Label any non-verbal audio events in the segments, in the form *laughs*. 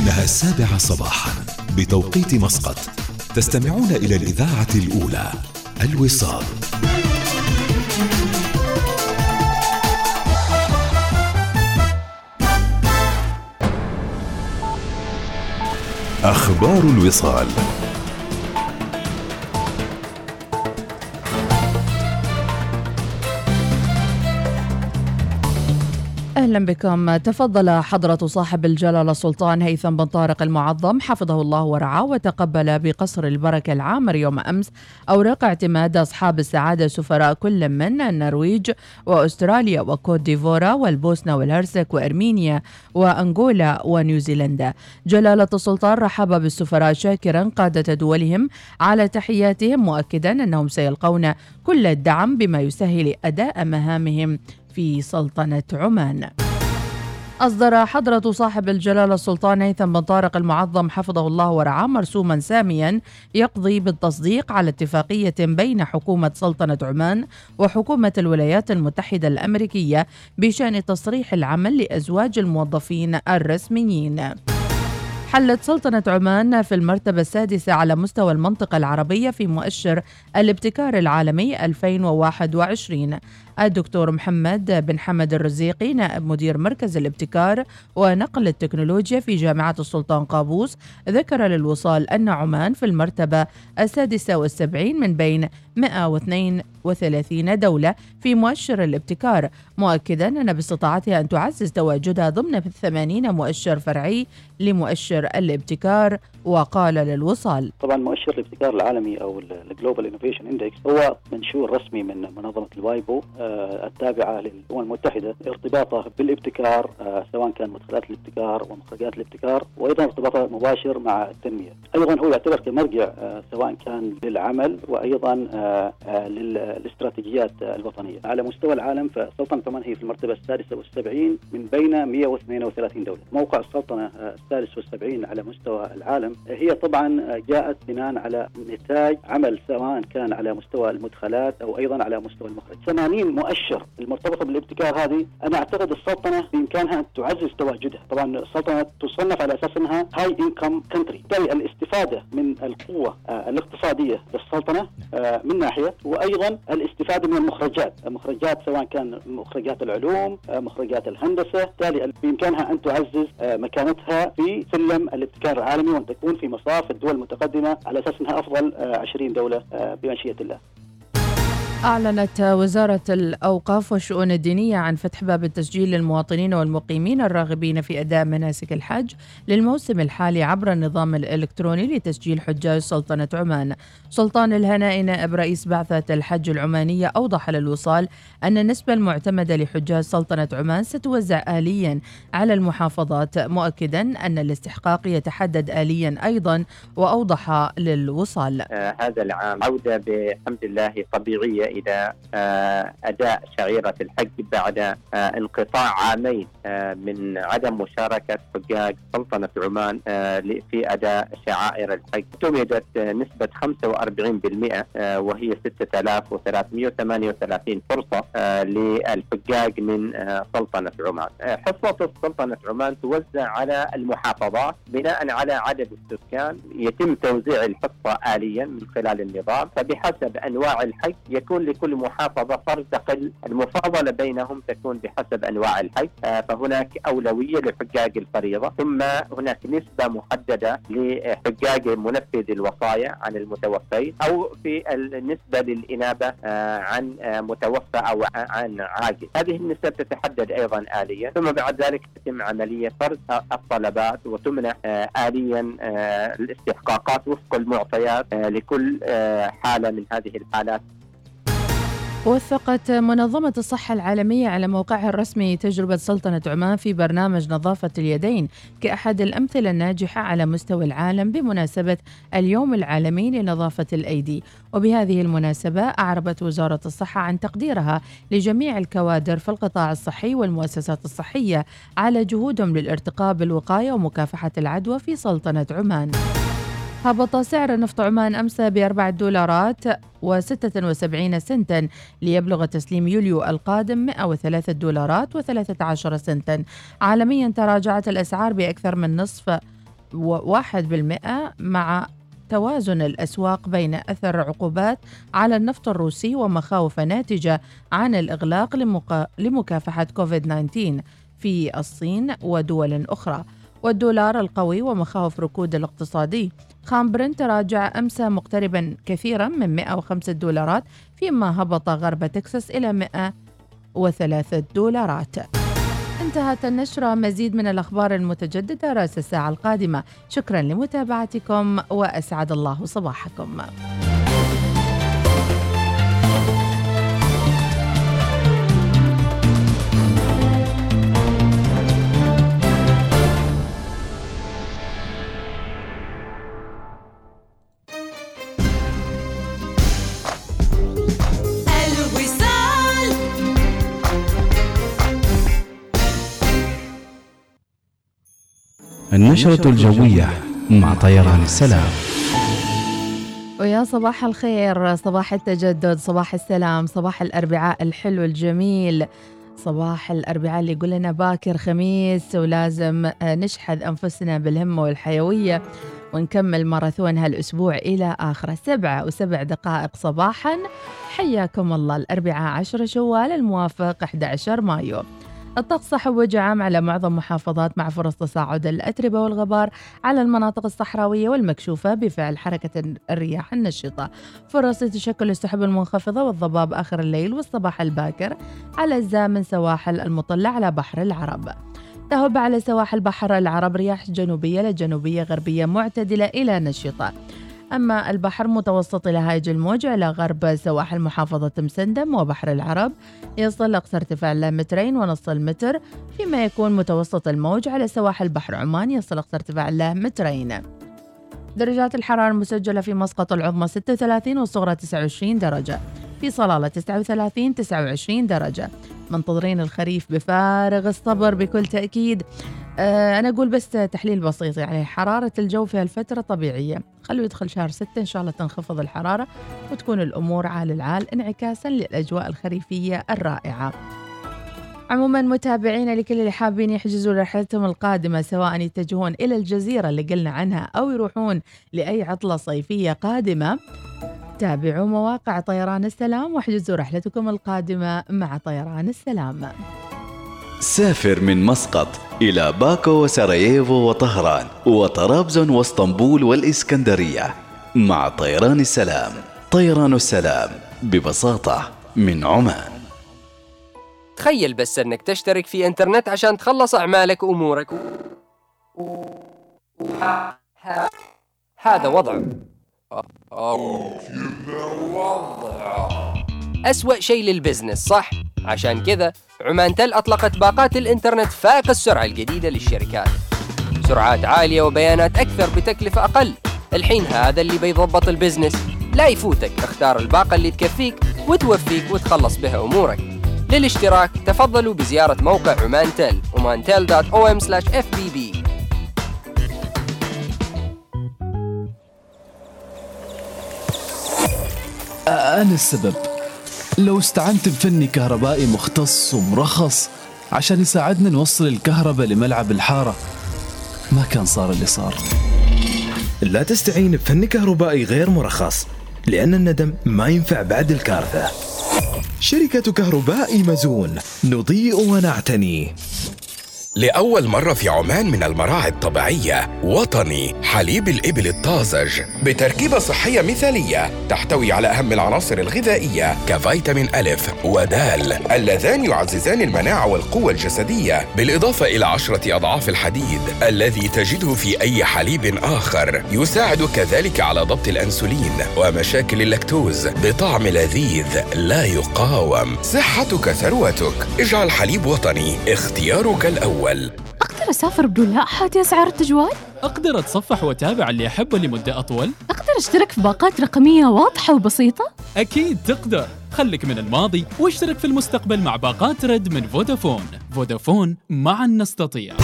إنها السابعة صباحا بتوقيت مسقط. تستمعون إلى الإذاعة الأولى الوصال. أخبار الوصال. أهلا بكم. تفضل حضرة صاحب الجلالة السلطان هيثم بن طارق المعظم. حفظه الله ورعاه وتقبل بقصر البركة العامر يوم أمس اوراق اعتماد أصحاب السعادة سفراء كل من النرويج وأستراليا وكوت ديفورا والبوسنة والهرسك وأرمينيا وأنغولا ونيوزيلندا. جلالة السلطان رحب بالسفراء شاكرا قادة دولهم على تحياتهم مؤكدا أنهم سيلقون كل الدعم بما يسهل أداء مهامهم. في سلطنة عمان أصدر حضرة صاحب الجلالة السلطان هيثم بن طارق المعظم حفظه الله ورعاه مرسوما ساميا يقضي بالتصديق على اتفاقية بين حكومة سلطنة عمان وحكومة الولايات المتحدة الأمريكية بشأن تصريح العمل لأزواج الموظفين الرسميين. حلت سلطنة عمان في المرتبة السادسة على مستوى المنطقة العربية في مؤشر الابتكار العالمي 2021 الدكتور محمد بن حمد الرزيقي نائب مدير مركز الابتكار ونقل التكنولوجيا في جامعة السلطان قابوس. ذكر للوصال أن عمان في المرتبة السادسة والسبعين من بين 132 دولة في مؤشر الابتكار مؤكدا أن باستطاعتها أن تعزز تواجدها ضمن 80 مؤشر فرعي لمؤشر الابتكار. وقال للوصال طبعا مؤشر الابتكار العالمي أو ال Global Innovation Index هو منشور رسمي من منظمة ال WIPO آه، التابعة للأمم المتحدة ارتباطه بالابتكار آه، سواء كان مدخلات الابتكار ومخرجات الابتكار وأيضا ارتباطه مباشر مع التنمية. أيضا هو يعتبر كمرجع آه، سواء كان للعمل وأيضا للاستراتيجيات الوطنية. على مستوى العالم فسلطنة عمان هي في المرتبة السادسة والسبعين من بين 132 دولة. موقع السلطنة السادس والسبعين على مستوى العالم هي طبعا جاءت بناء على نتاج عمل سواء كان على مستوى المدخلات أو أيضا على مستوى المخرج 80 مؤشر المرتبطه بالابتكار هذه أنا أعتقد السلطنة بإمكانها أن تعزز تواجدها. طبعا السلطنة تصنف على أساس إنها هاي انكم كنتري بالتالي الاستفادة من القوة آه الاقتصادية للسلطنة آه من ناحية وأيضا الاستفادة من المخرجات. المخرجات سواء كان مخرجات العلوم آه مخرجات الهندسة. بالتالي بإمكانها أن تعزز مكانتها في سلم الابتكار العالمي وأن تكون في مصاف الدول المتقدمة على أساس إنها أفضل 20 آه، دولة بمشيئة الله. أعلنت وزارة الأوقاف والشؤون الدينية عن فتح باب التسجيل للمواطنين والمقيمين الراغبين في أداء مناسك الحج للموسم الحالي عبر النظام الإلكتروني لتسجيل حجاج سلطنة عمان. سلطان الهناء نائب رئيس بعثة الحج العمانية أوضح للوصال أن النسبة المعتمدة لحجاج سلطنة عمان ستوزع آليا على المحافظات مؤكدا أن الاستحقاق يتحدد آليا أيضا وأوضح للوصال. آه هذا العام عودة بحمد الله طبيعية إلى آه، أداء شعيرة الحج بعد آه، انقطاع عامين آه، من عدم مشاركة حجاج سلطنة عمان في أداء شعائر الحج اعتمدت نسبة 45% وهي 6338 فرصة للحجاج من سلطنة عمان. حصة سلطنة عمان توزع على المحافظات بناء على عدد السكان يتم توزيع الحصة اليا من خلال النظام فبحسب أنواع الحج يكون يكون لكل محافظة ترتقل المفاضلة بينهم تكون بحسب أنواع الحج آه، فهناك أولوية لحجاج الفريضة ثم هناك نسبة محددة لحجاج منفذ الوصايا عن المتوفين أو في النسبة للإنابة آه، عن آه، متوفى أو عن عاجز هذه النسب تتحدد أيضا آليا ثم بعد ذلك تتم عملية فرز الطلبات وتمنح آليا الاستحقاقات وفق المعطيات لكل حالة من هذه الحالات. وثقت منظمة الصحة العالمية على موقعها الرسمي تجربة سلطنة عمان في برنامج نظافة اليدين كأحد الأمثلة الناجحة على مستوى العالم بمناسبة اليوم العالمي لنظافة الأيدي. وبهذه المناسبة أعربت وزارة الصحة عن تقديرها لجميع الكوادر في القطاع الصحي والمؤسسات الصحية على جهودهم للارتقاء بالوقاية ومكافحة العدوى في سلطنة عمان. هبط سعر نفط عمان أمس بأربعة دولارات و76 سنتا ليبلغ تسليم يوليو القادم 103 دولارات و13 سنتا. عالميا تراجعت الأسعار بأكثر من نصف واحد بالمئة مع توازن الأسواق بين أثر عقوبات على النفط الروسي ومخاوف ناتجة عن الإغلاق لمكافحة كوفيد-19 في الصين ودول أخرى. والدولار القوي ومخاوف ركود الاقتصادي. خام برنت تراجع أمس مقتربا كثيرا من 105 دولارات فيما هبط غرب تكساس إلى 103 دولارات. انتهت النشرة. مزيد من الأخبار المتجددة رأس الساعة القادمة. شكرا لمتابعتكم وأسعد الله صباحكم. النشرة الجوية مع طيران السلام. ويا صباح الخير صباح التجدد صباح السلام صباح الأربعاء الحلو الجميل صباح الأربعاء اللي يقول لنا باكر خميس ولازم نشحذ أنفسنا بالهمة والحيوية ونكمل ماراثون هالأسبوع إلى آخره سبعة وسبع دقائق صباحا. حياكم الله. الأربعاء عشر شوال الموافق 11 مايو. الطقس صحو وجه عام على معظم محافظات مع فرص تصاعد الأتربة والغبار على المناطق الصحراوية والمكشوفة بفعل حركة الرياح النشطة. فرص تشكل السحب المنخفضة والضباب آخر الليل والصباح الباكر على أجزاء من سواحل المطلة على بحر العرب. تهب على سواحل بحر العرب رياح جنوبية لجنوبية غربية معتدلة إلى نشطة. أما البحر متوسط إلى هايج الموج على غرب سواحل محافظة مسندم وبحر العرب يصل أقصى ارتفاع له مترين ونص المتر فيما يكون متوسط الموج على سواحل بحر عمان يصل أقصى ارتفاع له مترين. درجات الحرارة المسجلة في مسقط العظمى 36 والصغرى 29 درجة. في صلالة 39 29 درجة. منتظرين الخريف بفارغ الصبر بكل تأكيد. أنا أقول بس تحليل بسيط يعني حرارة الجو في هالفترة طبيعية. خلوا يدخل شهر ستة إن شاء الله تنخفض الحرارة وتكون الأمور عال العال انعكاسا للأجواء الخريفية الرائعة. عموما متابعينا لكل اللي حابين يحجزوا رحلتهم القادمة سواء يتجهون إلى الجزيرة اللي قلنا عنها أو يروحون لأي عطلة صيفية قادمة تابعوا مواقع طيران السلام واحجزوا رحلتكم القادمة مع طيران السلام. سافر من مسقط إلى باكو وسراييفو وطهران وطرابزون واسطنبول والإسكندرية. مع طيران السلام. طيران السلام ببساطة من عمان. تخيل بس أنك تشترك في إنترنت عشان تخلص أعمالك وأمورك. هذا وضع. أسوأ شيء للبزنس صح؟ عشان كذا عمان تل أطلقت باقات الإنترنت فائق السرعة الجديدة للشركات. سرعات عالية وبيانات أكثر بتكلفة أقل. الحين هذا اللي بيضبط البزنس. لا يفوتك اختار الباقة اللي تكفيك وتوفيك وتخلص بها أمورك. للاشتراك تفضلوا بزيارة موقع عمان تل omantel.om/fbb أنا السبب. لو استعنت بفني كهربائي مختص ومرخص عشان يساعدنا نوصل الكهرباء لملعب الحارة ما كان صار اللي صار. لا تستعين بفني كهربائي غير مرخص لأن الندم ما ينفع بعد الكارثة. شركة كهرباء مزون نضيء ونعتني. لأول مرة في عمان من المراعي الطبيعية وطني حليب الإبل الطازج بتركيبة صحية مثالية تحتوي على أهم العناصر الغذائية كفيتامين ألف ودال اللذان يعززان المناعة والقوة الجسدية بالإضافة إلى عشرة أضعاف الحديد الذي تجده في أي حليب آخر يساعد كذلك على ضبط الأنسولين ومشاكل اللاكتوز بطعم لذيذ لا يقاوم. صحتك ثروتك. اجعل حليب وطني اختيارك الأول. الأول أقدر أسافر بدون لائحة أسعار التجوال؟ أقدر أتصفح وأتابع اللي أحبه لمدة أطول؟ أقدر أشترك في باقات رقمية واضحة وبسيطة؟ أكيد تقدر خلك من الماضي واشترك في المستقبل مع باقات رد من فودافون فودافون معا نستطيع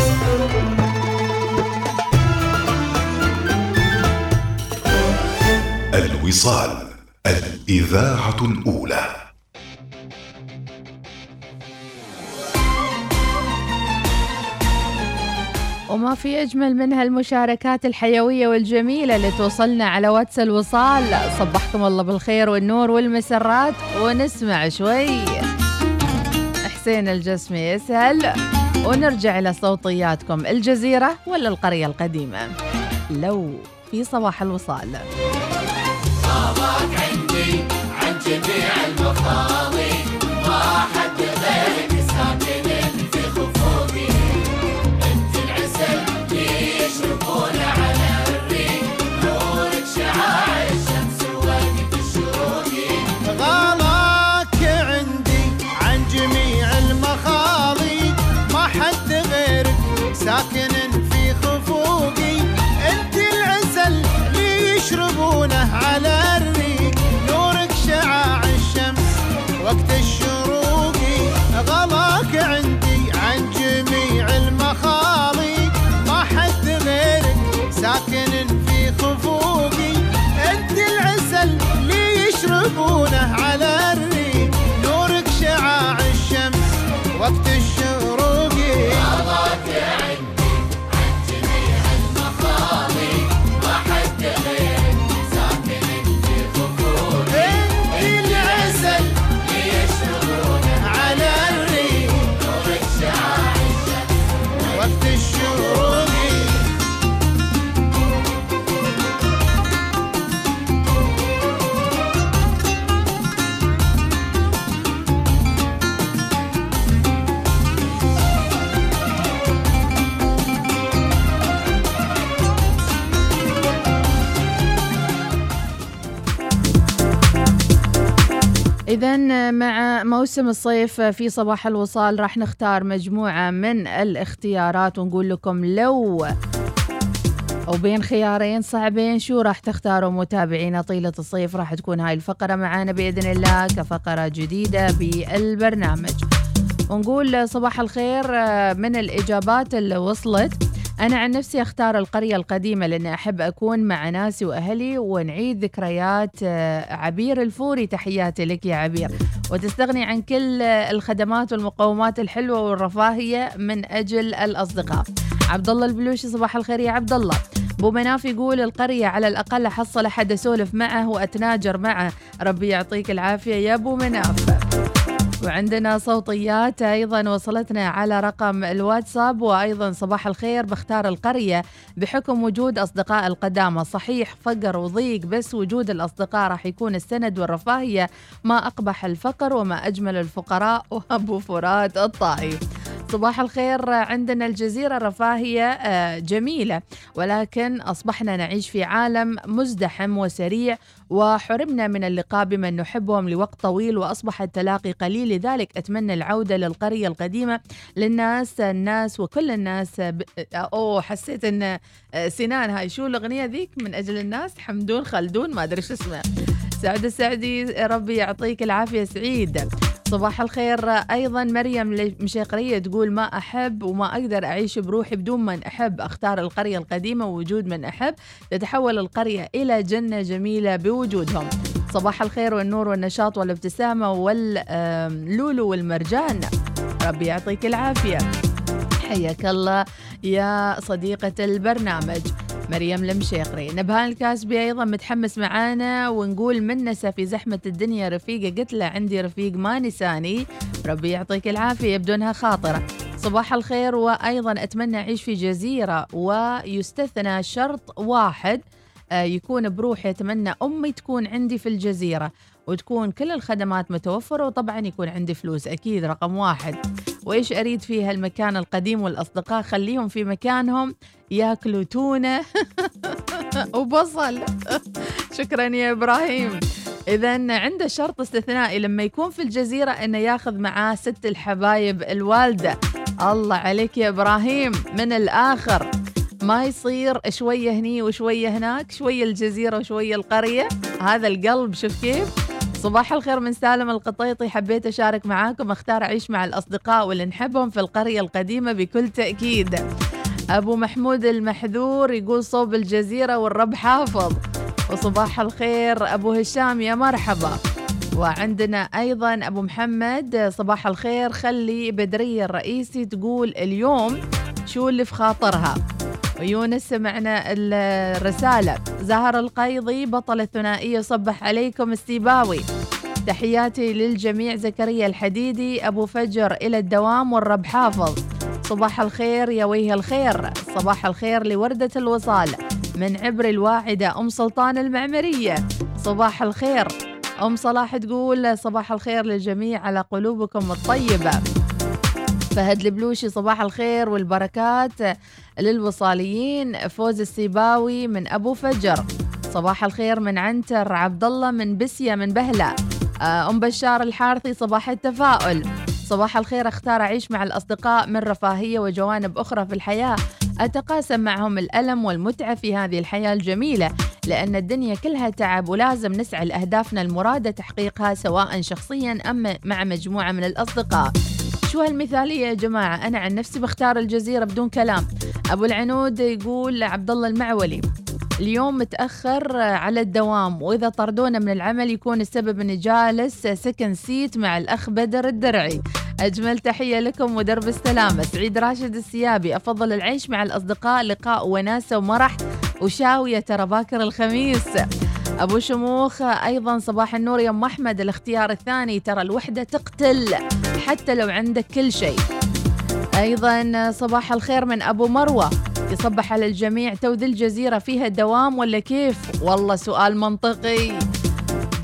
الوصال الإذاعة الأولى وما في أجمل منها المشاركات الحيوية والجميلة اللي توصلنا على واتس الوصال. صبحكم الله بالخير والنور والمسرات. ونسمع شوي. حسين الجسمي يسهل. ونرجع إلى صوتياتكم. الجزيرة ولا القرية القديمة؟ لو في صباح الوصال. صباك عندي عن جميع المخاضي موسم الصيف في صباح الوصال راح نختار مجموعة من الاختيارات ونقول لكم لو أو بين خيارين صعبين شو راح تختاروا متابعينا طيلة الصيف؟ راح تكون هاي الفقرة معانا بإذن الله كفقرة جديدة بالبرنامج. ونقول صباح الخير من الإجابات اللي وصلت أنا عن نفسي أختار القرية القديمة لأني أحب أكون مع ناسي وأهلي ونعيد ذكريات آه، عبير الفوري. تحياتي لك يا عبير. وتستغني عن كل الخدمات والمقومات الحلوة والرفاهية من أجل الأصدقاء. عبد الله البلوشي صباح الخير يا عبد الله أبو مناف يقول القرية على الأقل أحصل أحد أسولف معه وأتناجر معه. ربي يعطيك العافية يا أبو مناف. وعندنا صوتيات أيضا وصلتنا على رقم الواتساب وأيضا صباح الخير بختار القرية بحكم وجود أصدقاء القدامى. صحيح فقر وضيق بس وجود الأصدقاء راح يكون السند والرفاهية ما أقبح الفقر وما أجمل الفقراء *laughs* وأبو فرات الطائي صباح الخير. عندنا الجزيرة رفاهية آه، جميلة ولكن أصبحنا نعيش في عالم مزدحم وسريع وحرمنا من اللقاء بمن نحبهم لوقت طويل وأصبح التلاقي قليل. لذلك أتمنى العودة للقرية القديمة للناس الناس وكل الناس ب... أوه حسيت أن سنان هاي. شو الأغنية ذيك؟ من أجل الناس؟ حمدون خلدون؟ ما أدري شو اسمه سعد السعدي ربي يعطيك العافية سعيد. صباح الخير. أيضا مريم مشيقرية تقول ما أحب وما أقدر أعيش بروحي بدون من أحب. أختار القرية القديمة ووجود من أحب. تتحول القرية إلى جنة جميلة بوجودهم. صباح الخير والنور والنشاط والابتسامة واللولو والمرجان. ربي يعطيك العافية. حياك الله يا صديقة البرنامج. مريم المشيقري. نبهان الكاسبي أيضا متحمس معانا ونقول منسى في زحمة الدنيا رفيقة. قلت له عندي رفيق ما نساني ربي يعطيك العافية يبدو أنها خاطرة. صباح الخير وأيضا أتمنى أعيش في جزيرة ويستثنى شرط واحد آه، يكون بروحي أتمنى أمي تكون عندي في الجزيرة وتكون كل الخدمات متوفرة وطبعا يكون عندي فلوس أكيد رقم واحد. وإيش أريد في هالمكان القديم والأصدقاء؟ خليهم في مكانهم. ياكلوا تونة *laughs* وبصل. شكرا يا إبراهيم. إذا عنده شرط استثنائي لما يكون في الجزيرة إنه ياخذ معاه ست الحبايب الوالدة. الله عليك يا إبراهيم. من الآخر؟ ما يصير شوية هني وشوية هناك شوية الجزيرة وشوية القرية. هذا القلب شوف كيف. صباح الخير من سالم القطيطي. حبيت أشارك معاكم أختار أعيش مع الأصدقاء واللي نحبهم في القرية القديمة بكل تأكيد. أبو محمود المحذور يقول صوب الجزيرة والرب حافظ. وصباح الخير أبو هشام يا مرحبا. وعندنا أيضا أبو محمد صباح الخير. خلي بدرية الرئيسي تقول اليوم شو اللي في خاطرها؟ ويونس سمعنا ال- الرسالة. زهر القيضي بطل الثنائية صبح عليكم السيباوي. تحياتي للجميع زكريا الحديدي أبو فجر إلى الدوام والرب حافظ. صباح الخير يا ويه الخير. صباح الخير لوردة الوصال. من عبر الواعدة أم سلطان المعمرية. صباح الخير. أم صلاح تقول صباح الخير للجميع على قلوبكم الطيبة. فهد البلوشي صباح الخير والبركات للوصاليين. فوز السيباوي من أبو فجر. صباح الخير من عنتر عبد الله من بسية من بهلة. آه، أم بشار الحارثي صباح التفاؤل. صباح الخير. أختار أعيش مع الأصدقاء من رفاهية وجوانب أخرى في الحياة. أتقاسم معهم الألم والمتعة في هذه الحياة الجميلة لأن الدنيا كلها تعب ولازم نسعى لأهدافنا المرادة تحقيقها سواء شخصيا أم مع مجموعة من الأصدقاء. شو هالمثالية يا جماعة؟ أنا عن نفسي بختار الجزيرة بدون كلام. أبو العنود يقول عبد الله المعولي. اليوم متأخر على الدوام وإذا طردونا من العمل يكون السبب أني جالس سكن سيت مع الأخ بدر الدرعي. أجمل تحية لكم ودرب السلامة. سعيد راشد السيابي أفضل العيش مع الأصدقاء لقاء وناسة ومرح وشاوية. ترى باكر الخميس. أبو شموخ أيضا صباح النور يا أم أحمد الاختيار الثاني. ترى الوحدة تقتل حتى لو عندك كل شيء. أيضا صباح الخير من أبو مروة. يصبح على الجميع تو ذي الجزيرة فيها دوام ولا كيف؟ والله سؤال منطقي.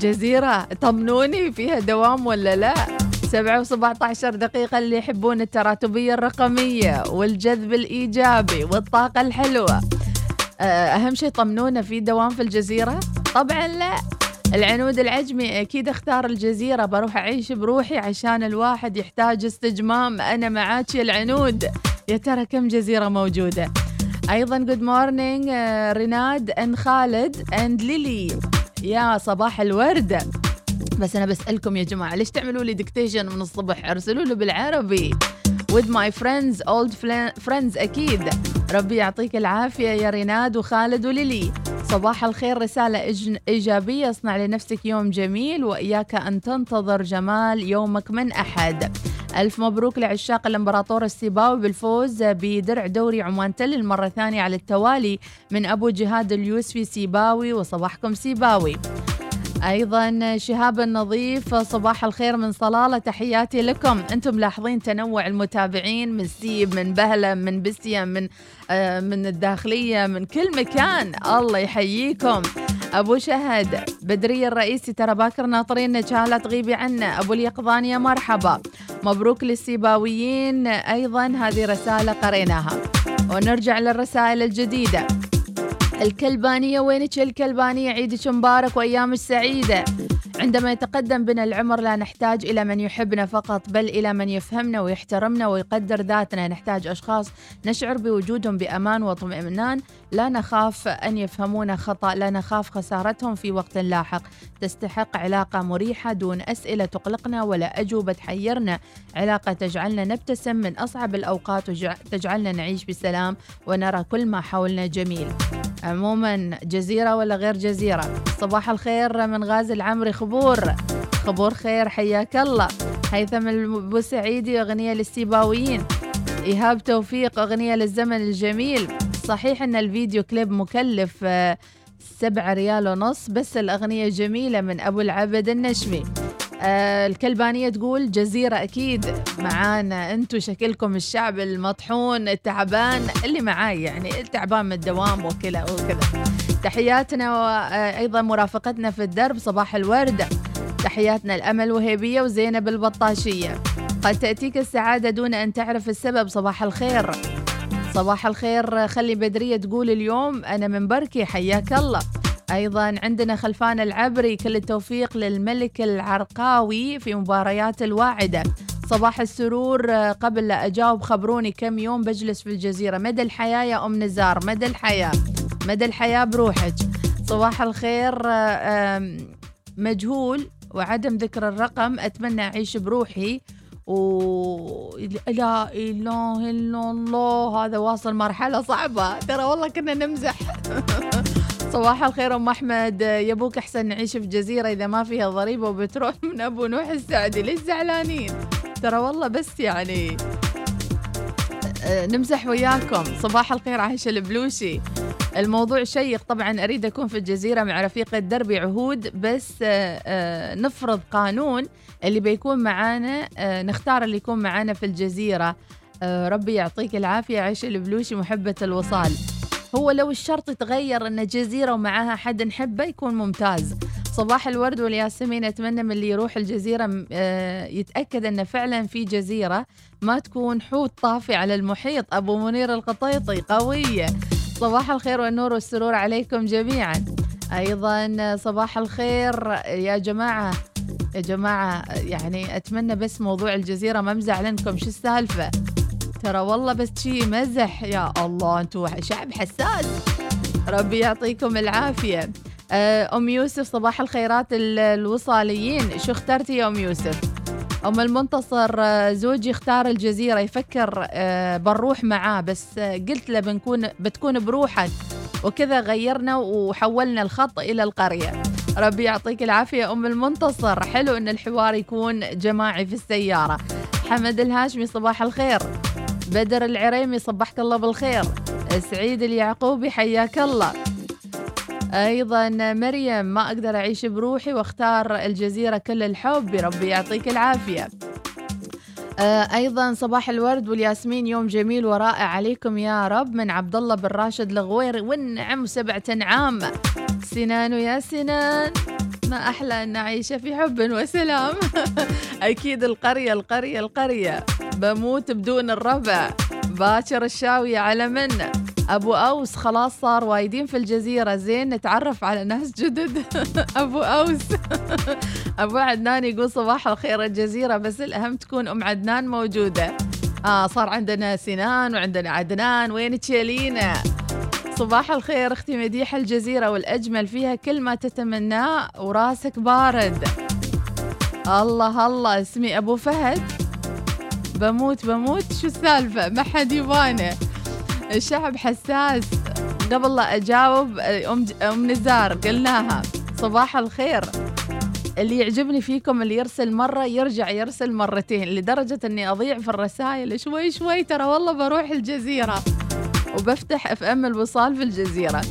جزيرة طمنوني فيها دوام ولا لا؟ سبعة وسبعة عشر دقيقة اللي يحبون التراتبية الرقمية والجذب الإيجابي والطاقة الحلوة. آه، أهم شيء طمنونا في دوام في الجزيرة؟ طبعا لا. العنود العجمي أكيد أختار الجزيرة. بروح أعيش بروحي عشان الواحد يحتاج استجمام. أنا معاك يا العنود. يا ترى كم جزيرة موجودة؟ أيضا good morning ريناد and خالد and ليلي. يا صباح الورد. بس أنا بسألكم يا جماعة ليش تعملوا لي dictation من الصبح؟ أرسلوا له بالعربي. With my friends old friends أكيد. ربي يعطيك العافية يا ريناد وخالد وليلي. صباح الخير رسالة إيجابية. اصنع لنفسك يوم جميل وإياك أن تنتظر جمال يومك من أحد. ألف مبروك لعشاق الإمبراطور السيباوي بالفوز بدرع دوري عمانتل للمرة الثانية على التوالي من أبو جهاد اليوسفي سيباوي. وصباحكم سيباوي. أيضا شهاب النظيف صباح الخير من صلالة تحياتي لكم. أنتم ملاحظين تنوع المتابعين من سيب من بهلة من بسية من آه من الداخلية من كل مكان. الله يحييكم. أبو شهد بدري الرئيسي ترى باكر ناطرين لا تغيبي عنا أبو اليقظان يا مرحبا. مبروك للسيباويين. أيضا هذه رسالة قريناها. ونرجع للرسائل الجديدة. الكلبانية وينك الكلبانية؟ عيدك مبارك وأيامك سعيدة. عندما يتقدم بنا العمر لا نحتاج إلى من يحبنا فقط بل إلى من يفهمنا ويحترمنا ويقدر ذاتنا. نحتاج أشخاص نشعر بوجودهم بأمان واطمئنان. لا نخاف أن يفهمونا خطأ لا نخاف خسارتهم في وقت لاحق. تستحق علاقة مريحة دون أسئلة تقلقنا ولا أجوبة تحيرنا علاقة تجعلنا نبتسم من أصعب الأوقات وتجعلنا نعيش بسلام ونرى كل ما حولنا جميل. عموما جزيرة ولا غير جزيرة؟ صباح الخير من غازي العمري خبور. خبور خير حياك الله. هيثم البوسعيدي أغنية للسيباويين. إيهاب توفيق أغنية للزمن الجميل. صحيح أن الفيديو كليب مكلف آه، سبعة ريال ونص بس الأغنية جميلة من أبو العبد النشمي آه الكلبانية تقول جزيرة أكيد معانا. أنتو شكلكم الشعب المطحون التعبان اللي معاي يعني التعبان من الدوام وكذا وكذا. تحياتنا وأيضا مرافقتنا في الدرب صباح الوردة تحياتنا الأمل وهيبية وزينب البطاشية. قد تأتيك السعادة دون أن تعرف السبب صباح الخير. صباح الخير. خلي بدرية تقول اليوم أنا من بركي حياك الله. أيضا عندنا خلفان العبري كل التوفيق للملك العرقاوي في مباريات الواعدة. صباح السرور قبل لا أجاوب خبروني كم يوم بجلس في الجزيرة. مدى الحياة يا أم نزار؟ مدى الحياة؟ مدى الحياة بروحك؟ صباح الخير مجهول وعدم ذكر الرقم. أتمنى أعيش بروحي. و لا إله إلا الله. هذا واصل مرحلة صعبة. ترى والله كنا نمزح. *laughs* صباح الخير أم أحمد. يبوك أحسن نعيش في جزيره إذا ما فيها ضريبة وبترول من أبو نوح السعدي ليش زعلانين ترى والله بس يعني نمزح وياكم. صباح الخير عايشة البلوشي. الموضوع شيق. طبعا أريد أكون في الجزيرة مع رفيقة دربي عهود بس آه، آه، نفرض قانون اللي بيكون معانا آه، نختار اللي يكون معانا في الجزيرة. آه، ربي يعطيك العافية عايشة البلوشي محبة الوصال. هو لو الشرط يتغير إن جزيرة ومعاها حد نحبه يكون ممتاز. صباح الورد والياسمين. اتمنى من اللي يروح الجزيرة آه، يتأكد أن فعلا في جزيرة ما تكون حوت طافي على المحيط. أبو منير القطيطي قوية. صباح الخير والنور والسرور عليكم جميعا. أيضا صباح الخير يا جماعة يا جماعة يعني أتمنى بس موضوع الجزيرة ما مزعلنكم شو السالفة؟ ترى والله بس شي مزح. يا الله أنتوا شعب حساس. ربي يعطيكم العافية. آه، أم يوسف صباح الخيرات ال- الوصاليين. شو اخترتي يا أم يوسف؟ أم المنتصر آه، زوجي اختار الجزيرة يفكر آه، بنروح معاه بس آه، قلت له بنكون بتكون بروحك. وكذا غيرنا وحولنا الخط إلى القرية. ربي يعطيك العافية أم المنتصر. حلو أن الحوار يكون جماعي في السيارة. حمد الهاشمي صباح الخير. بدر العريمي صبحك الله بالخير. سعيد اليعقوبي حياك الله. أيضا مريم ما أقدر أعيش بروحي وأختار الجزيرة كل الحب. ربي يعطيك العافية. آه، أيضا صباح الورد والياسمين يوم جميل ورائع عليكم يا رب. من عبد الله بن راشد الغوير والنعم سبعة انعام سنان ويا سنان ما أحلى أن أعيش في حب وسلام. *laughs* أكيد القرية القرية القرية. بموت بدون الربع. باكر الشاوية على من؟ أبو أوس خلاص صار وايدين في الجزيرة. زين نتعرف على ناس جدد. *laughs* أبو أوس. *laughs* أبو عدنان يقول صباح الخير الجزيرة بس الأهم تكون أم عدنان موجودة. آه صار عندنا سنان وعندنا عدنان. وين تشيلينا؟ صباح الخير أختي مديحة الجزيرة والأجمل فيها كل ما تتمناه وراسك بارد. الله الله. اسمي أبو فهد. بموت بموت. شو السالفة؟ ما حد يبانه. الشعب حساس. قبل لا أجاوب أم, أم نزار قلناها. صباح الخير. اللي يعجبني فيكم اللي يرسل مرة يرجع يرسل مرتين لدرجة أني أضيع في الرسائل شوي شوي ترى والله بروح الجزيرة. وبفتح اف ام الوصال في الجزيرة.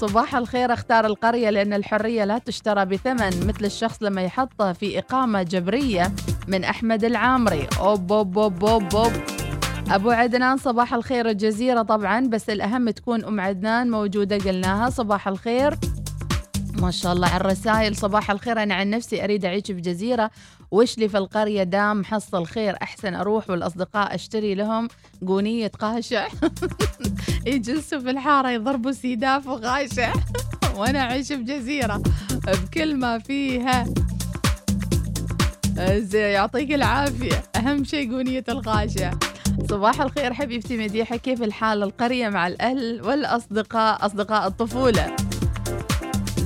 صباح الخير أختار القرية لأن الحرية لا تشترى بثمن مثل الشخص لما يحطها في إقامة جبرية من أحمد العامري. أوب أوب أوب أوب, أوب. أبو عدنان صباح الخير الجزيرة طبعا بس الأهم تكون أم عدنان موجودة قلناها. صباح الخير. ما شاء الله على الرسائل. صباح الخير أنا عن نفسي أريد أعيش في جزيرة. وش لي في القرية؟ دام حصل خير أحسن أروح والأصدقاء أشتري لهم قونية قاشع يجلسوا في الحارة يضربوا سيداف وغاشع *laughs* وأنا أعيش بجزيرة بكل ما فيها. يعطيك العافية. أهم شيء قونية الغاشع صباح الخير حبيبتي مديحة كيف الحال؟ القرية مع الأهل والأصدقاء أصدقاء الطفولة.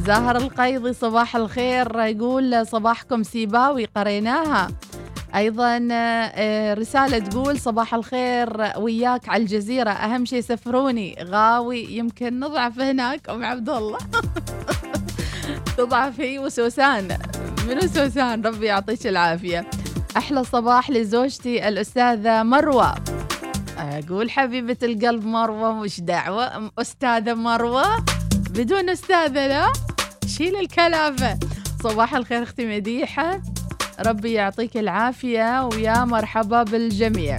زاهر القيضي صباح الخير يقول صباحكم سيباوي قريناها. أيضا آه، رسالة تقول صباح الخير وياك على الجزيرة أهم شيء سفروني. غاوي يمكن نضعف هناك أم عبد الله. *laughs* تضعف هي وسوسان. منو سوسان؟ ربي يعطيك العافية. أحلى صباح لزوجتي الأستاذة مروة. أقول حبيبة القلب مروة مش دعوة أستاذة مروة. بدون أستاذة لا؟ شيل الكلافه صباح الخير أختي مديحة. ربي يعطيك العافية ويا مرحبا بالجميع.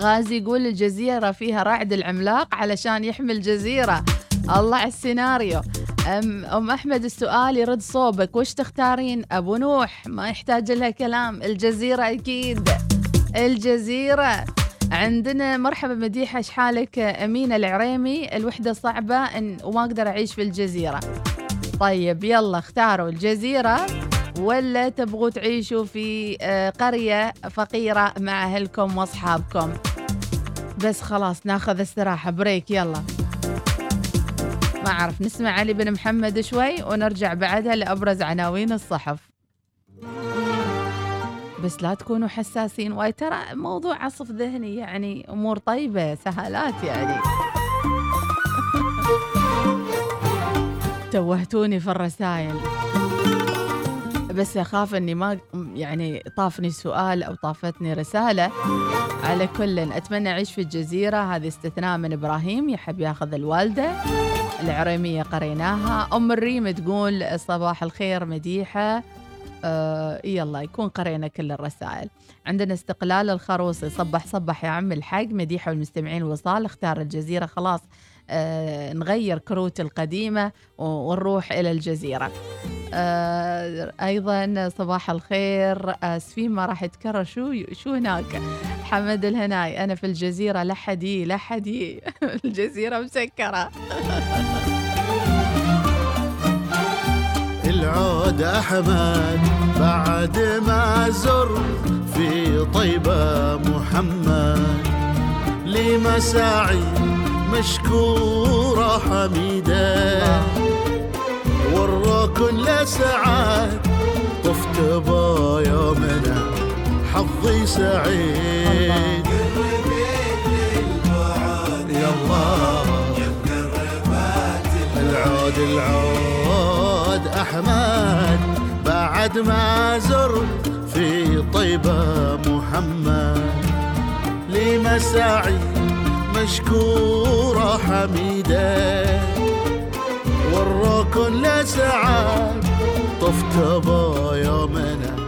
غازي يقول الجزيرة فيها رعد العملاق علشان يحمي الجزيرة. الله على السيناريو. أم, أم أحمد السؤال يرد صوبك. وش تختارين؟ أبو نوح. ما يحتاج لها كلام. الجزيرة أكيد. الجزيرة. عندنا مرحبا مديحة. شحالك أمينة العريمي. الوحدة صعبة. إن وما أقدر أعيش في الجزيرة. طيب يلا اختاروا. الجزيرة ولا تبغوا تعيشوا في آه، قرية فقيرة مع أهلكم وأصحابكم؟ بس خلاص ناخذ استراحة. break يلا. أعرف. نسمع علي بن محمد شوي ونرجع بعدها لأبرز عناوين الصحف. بس لا تكونوا حساسين. واي ترى موضوع عصف ذهني يعني أمور طيبة سهالات يعني. *laughs* توهتوني في الرسائل. بس أخاف إني ما يعني طافني سؤال أو طافتني رسالة. على كل أتمنى أعيش في الجزيرة. هذه استثناء من إبراهيم يحب ياخذ الوالدة. العريمية قريناها. أم الريم تقول صباح الخير مديحة. آه يلا يكون قرينا كل الرسائل. عندنا استقلال الخروصي. صبح صبح يا عم الحق. مديحة والمستمعين وصال. اختار الجزيرة. خلاص نغير كروت القديمة و- ونروح إلى الجزيرة. آه أيضا صباح الخير اسفين ما راح يتكرر شو شو هناك؟ حمد الهناي أنا في الجزيرة لحدي لحدي *laughs* الجزيرة مسكرة. *laughs* العود أحمد بعد ما زر في طيبة محمد. لمساعي مشكورة حميدة. والركن لسعاد طفت يومنا حظي سعيد. يلا. العود العود أحمد. بعد ما زر في طيبة محمد. لمساعي مشكوره حميده والركن لسعاد طفت يومنا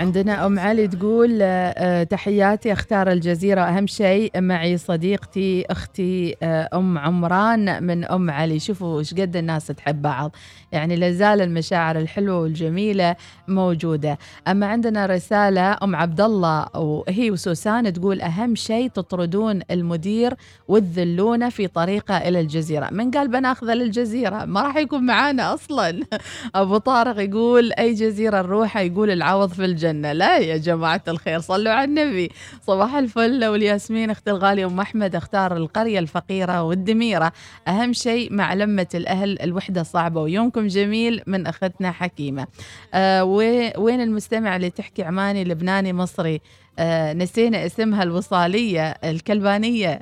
عندنا أم علي تقول آه، آه، تحياتي أختار الجزيرة أهم شيء. معي صديقتي أختي آه، أم عمران من أم علي. شوفوا إيش قد الناس تحب بعض. يعني لازال المشاعر الحلوة والجميلة موجودة. أما عندنا رسالة أم عبد الله وهي وسوسان تقول أهم شيء تطردون المدير وتذلونه في طريقة إلى الجزيرة. من قال بناخذه للجزيرة؟ ما راح يكون معانا أصلا. *laughs* أبو طارق يقول أي جزيرة نروحها؟ يقول العوض في الجنه لا يا جماعة الخير صلوا على النبي. صباح الفل. والياسمين أختي الغاليه أم أحمد أختار القرية الفقيرة والدميرة أهم شيء مع لمة الأهل الوحدة صعبة ويومكم جميل من أختنا حكيمة. آه وي- وين المستمع اللي تحكي عماني لبناني مصري؟ آه نسينا اسمها الوصالية الكلبانية.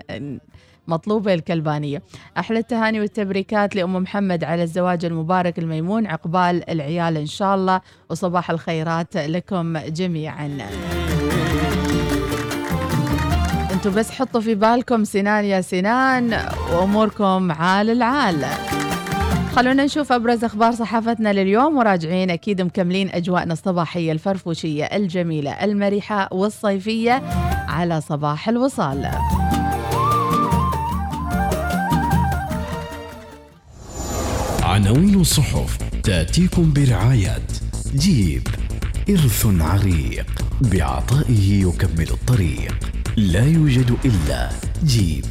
مطلوبة الكلبانية. أحلى التهاني والتبريكات لأم محمد على الزواج المبارك الميمون عقبال العيال إن شاء الله وصباح الخيرات لكم جميعا. أنتوا بس حطوا في بالكم سنان يا سنان وأموركم عال العال. خلونا نشوف أبرز أخبار صحافتنا لليوم وراجعين أكيد مكملين أجواءنا الصباحية الفرفوشية الجميلة المرحة والصيفية على صباح الوصال. عناوين الصحف تأتيكم برعاية جيب إرث عريق بعطائه يكمل الطريق لا يوجد إلا جيب.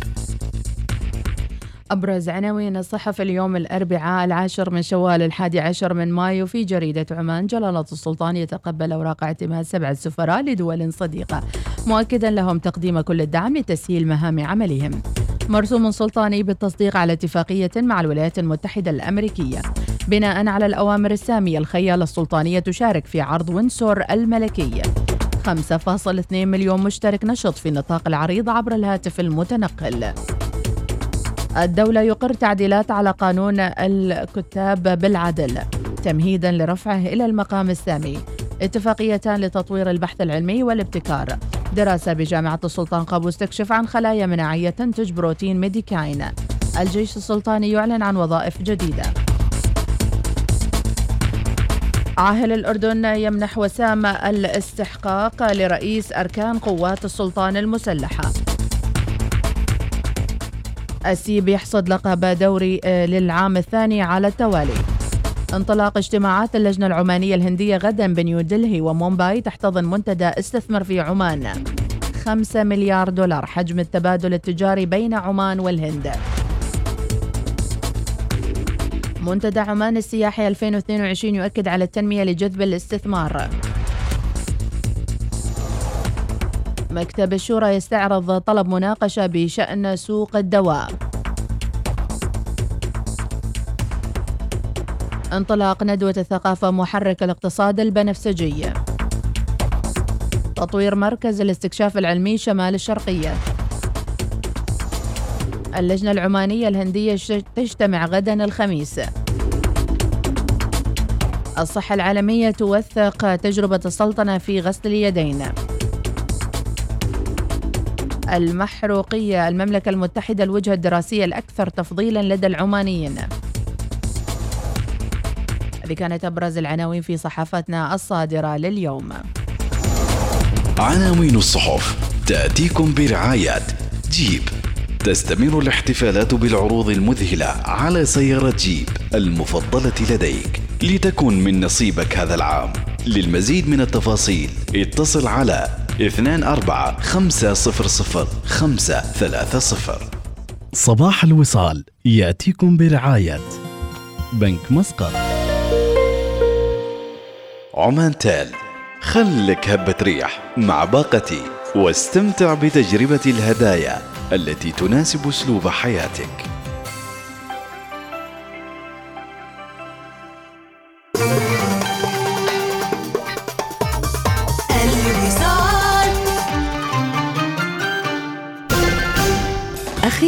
أبرز عناوين الصحف اليوم الأربعاء العاشر من شوال الحادي عشر من مايو في جريدة عمان جلالة السلطان يتقبل أوراق اعتماد سبعة سفراء لدول صديقة مؤكدا لهم تقديم كل الدعم لتسهيل مهام عملهم. مرسوم سلطاني بالتصديق على اتفاقية مع الولايات المتحدة الأمريكية. بناء على الأوامر السامية الخيال السلطانية تشارك في عرض وينسور الملكي. 5.2 مليون مشترك نشط في النطاق العريض عبر الهاتف المتنقل. الدولة يقر تعديلات على قانون الكتاب بالعدل تمهيدا لرفعه إلى المقام السامي. اتفاقيتان لتطوير البحث العلمي والابتكار. دراسة بجامعة السلطان قابوس تكشف عن خلايا مناعية تنتج بروتين ميديكاين. الجيش السلطاني يعلن عن وظائف جديدة. عاهل الأردن يمنح وسام الاستحقاق لرئيس أركان قوات السلطان المسلحة. السيب يحصد لقب دوري آه، للعام الثاني على التوالي. انطلاق اجتماعات اللجنة العمانية الهندية غدا بنيو دلهي ومومباي تحتضن منتدى استثمر في عمان. 5 مليار دولار حجم التبادل التجاري بين عمان والهند. منتدى عمان السياحي 2022 يؤكد على التنمية لجذب الاستثمار. مكتب الشورى يستعرض طلب مناقشة بشأن سوق الدواء. انطلاق ندوة الثقافة محرك الاقتصاد البنفسجي. تطوير مركز الاستكشاف العلمي شمال الشرقية. اللجنة العمانية الهندية تجتمع غدا الخميس. الصحة العالمية توثق تجربة السلطنة في غسل اليدين. المحروقية المملكة المتحدة الوجهة الدراسية الأكثر تفضيلا لدى العمانيين. هذه كانت أبرز العناوين في صحافتنا الصادرة لليوم. عناوين الصحف تأتيكم برعاية جيب. تستمر الاحتفالات بالعروض المذهلة على سيارة جيب المفضلة لديك. لتكن من نصيبك هذا العام. للمزيد من التفاصيل اتصل على 24 500 530 صباح الوصال يأتيكم برعاية بنك مسقط. عمانتل. خلك هبة ريح مع باقتي واستمتع بتجربة الهدايا التي تناسب أسلوب حياتك.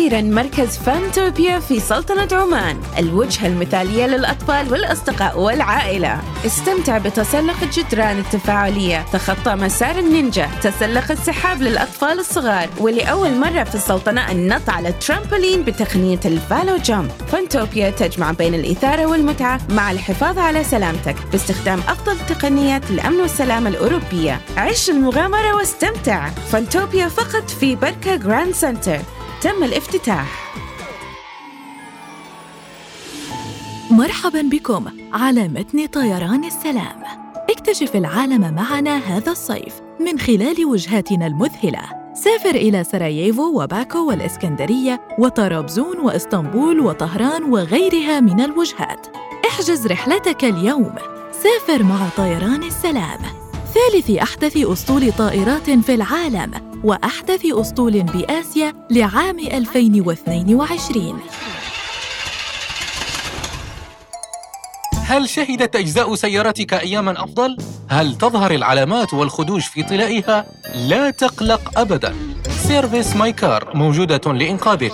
أخيرا مركز فانتوبيا في سلطنة عمان الوجهة المثالية للأطفال والأصدقاء والعائلة. استمتع بتسلق الجدران التفاعلية تخطى مسار النينجا تسلق السحاب للأطفال الصغار ولأول مرة في السلطنة النط على الترامبولين بتقنية ال ValoJump. فانتوبيا تجمع بين الإثارة والمتعة مع الحفاظ على سلامتك باستخدام أفضل تقنيات الأمن والسلامة الأوروبية. عيش المغامرة واستمتع. Funtopia فقط في بركة Grand Centre. تم الافتتاح. مرحبا بكم على متن طيران السلام. اكتشف العالم معنا هذا الصيف من خلال وجهاتنا المذهلة. سافر إلى سراييفو وباكو والإسكندرية وطرابزون وإسطنبول وطهران وغيرها من الوجهات. احجز رحلتك اليوم. سافر مع طيران السلام. ثالث أحدث أسطول طائرات في العالم وأحدث أسطول بآسيا لعام 2022 هل شهدت أجزاء سيارتك أياماً أفضل؟ هل تظهر العلامات والخدوش في طلائها؟ لا تقلق أبداً Service My Car موجودة لإنقاذك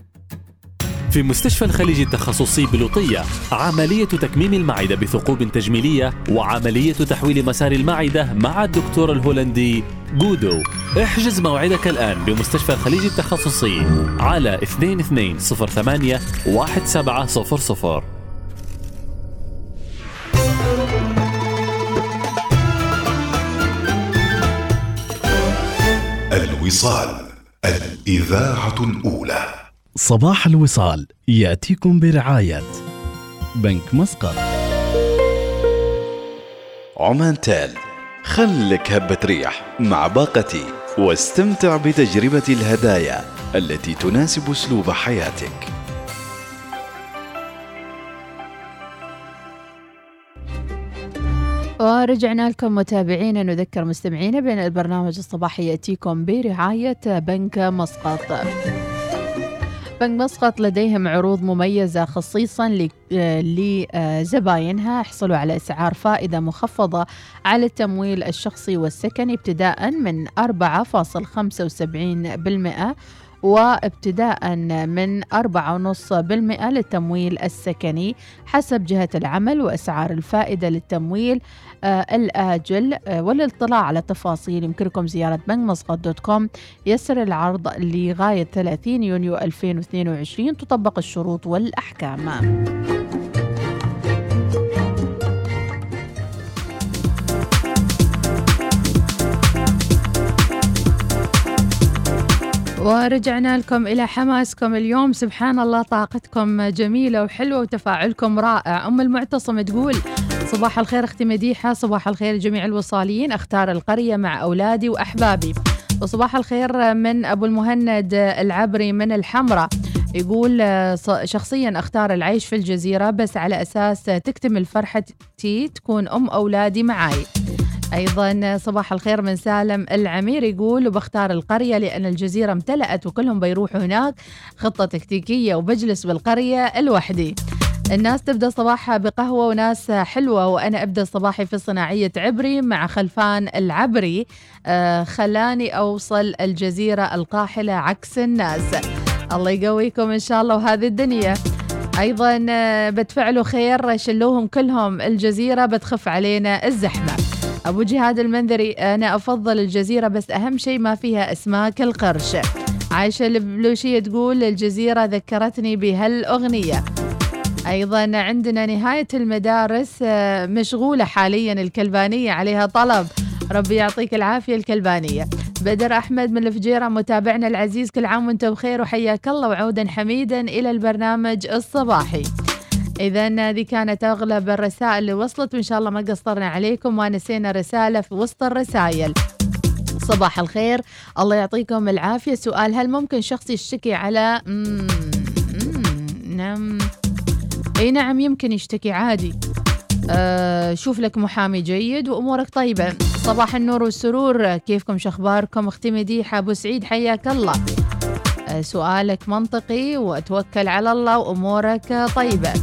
في مستشفى الخليج التخصصي بلوطية عملية تكميم المعدة بثقوب تجميلية وعملية تحويل مسار المعدة مع الدكتور الهولندي جودو. احجز موعدك الآن بمستشفى الخليج التخصصي على 2208 1700 الوصال الإذاعة الأولى. صباح الوصال يأتيكم برعاية بنك مسقط. عمان تال خلك هبة ريح مع باقتي واستمتع بتجربة الهدايا التي تناسب أسلوب حياتك. ورجعنا لكم متابعينا نذكر مستمعينا بأن البرنامج الصباحي يأتيكم برعاية بنك مسقط. بنك مسقط لديهم عروض مميزة خصيصا آه، لزباينها. احصلوا على أسعار فائدة مخفضة على التمويل الشخصي والسكني ابتداء من 4.75% وابتداء من 4.5% للتمويل السكني حسب جهة العمل وأسعار الفائدة للتمويل آه، الآجل آه، والاطلاع على التفاصيل يمكنكم زيارة بنك مسقط دوت كوم. يسر العرض لغاية 30 يونيو 2022 تطبق الشروط والأحكام. ورجعنا لكم إلى حماسكم اليوم. سبحان الله طاقتكم جميلة وحلوة وتفاعلكم رائع. أم المعتصم تقول صباح الخير أختي مديحة صباح الخير جميع الوصاليين أختار القرية مع أولادي وأحبابي. وصباح الخير من أبو المهند العبري من الحمرة يقول شخصيا أختار العيش في الجزيرة بس على أساس تكتمل فرحتي تكون أم أولادي معاي. أيضا صباح الخير من سالم العمير يقول وبختار القرية لأن الجزيرة امتلأت وكلهم بيروحوا هناك خطة تكتيكية وبجلس بالقرية لوحدي الناس تبدأ صباحها بقهوة وناس حلوة وأنا أبدأ صباحي في صناعية عبري مع خلفان العبري. آه خلاني أوصل الجزيرة القاحلة عكس الناس. الله يقويكم إن شاء الله وهذه الدنيا. أيضا آه، بتفعلوا خير شلوهم كلهم الجزيرة بتخف علينا الزحمة. أبو جهاد المنذري أنا أفضل الجزيرة بس أهم شيء ما فيها أسماك القرش. عايشة البلوشيه تقول الجزيرة ذكرتني بهالأغنية. أيضا عندنا نهاية المدارس آه، مشغولة حاليا الكلبانية عليها طلب. ربي يعطيك العافية الكلبانية. بدر أحمد من الفجيرة متابعنا العزيز كل عام وأنت بخير وحياك الله وعودا حميدا إلى البرنامج الصباحي. إذا هذه كانت أغلب الرسائل اللي وصلت وإن شاء الله ما قصرنا عليكم ما نسينا رسالة في وسط الرسائل. صباح الخير. الله يعطيكم العافية. سؤال هل ممكن شخص يشتكي على نعم. أي نعم يمكن يشتكي عادي. آه شوف لك محامي جيد وأمورك طيبة. صباح النور والسرور. كيفكم؟ شخباركم أختي مديحة أبو سعيد حياك الله. آه سؤالك منطقي وأتوكل على الله وأمورك طيبة.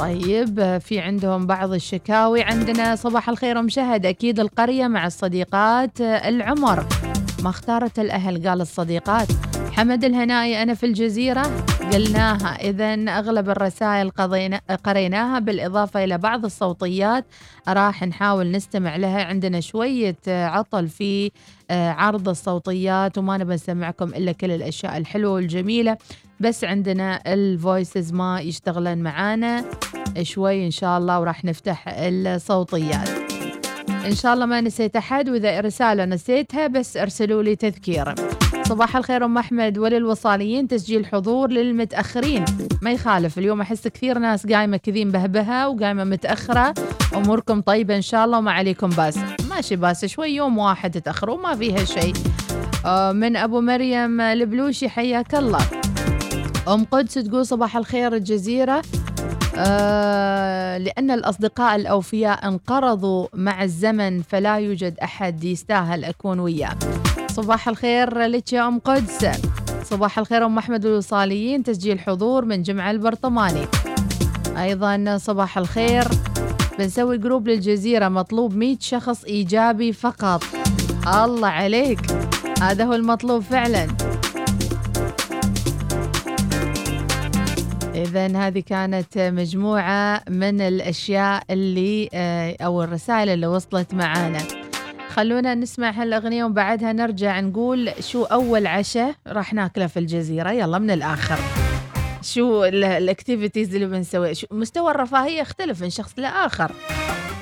طيب في عندهم بعض الشكاوي. عندنا صباح الخير أم شهد أكيد القرية مع الصديقات. العمر ما اختارت الأهل؟ قال الصديقات. حمد الهنائي أنا في الجزيرة. قلناها اذا أغلب الرسائل قضينا قريناها. بالإضافة إلى بعض الصوتيات راح نحاول نستمع لها. عندنا شوية عطل في آه، عرض الصوتيات وما نبي نسمعكم إلا كل الأشياء الحلوة والجميلة. بس عندنا الفويسز ما يشتغلن معانا شوي إن شاء الله وراح نفتح الصوتيات. إن شاء الله ما نسيت أحد وإذا رسالة نسيتها بس أرسلوا لي تذكير صباح الخير أم أحمد وللوصاليين تسجيل حضور للمتأخرين. ما يخالف اليوم أحس كثير ناس قايمة كذين بهبها وقايمة متأخرة. أموركم طيبة إن شاء الله وما عليكم باس. ماشي باس شوي يوم واحد تاخروا ما فيها شيء. آه، من أبو مريم البلوشي حياك الله. أم قدس تقول صباح الخير الجزيرة. آه لأن الأصدقاء الأوفياء انقرضوا مع الزمن فلا يوجد أحد يستاهل أكون وياه صباح الخير لك يا أم قدس. صباح الخير أم أحمد الوصاليين. تسجيل حضور من جمع البرطماني. أيضا صباح الخير. بنسوي جروب للجزيرة مطلوب 100 شخص إيجابي فقط. الله عليك. هذا هو المطلوب فعلاً. إذا هذه كانت مجموعة من الأشياء اللي آه، أو الرسائل اللي وصلت معانا. خلونا نسمع هالأغنية وبعدها نرجع نقول شو أول عشاء راح ناكله في الجزيرة. يلا من الآخر. شو الاكتيفيتيز اللي بنسويها؟ مستوى الرفاهية يختلف من شخص لآخر.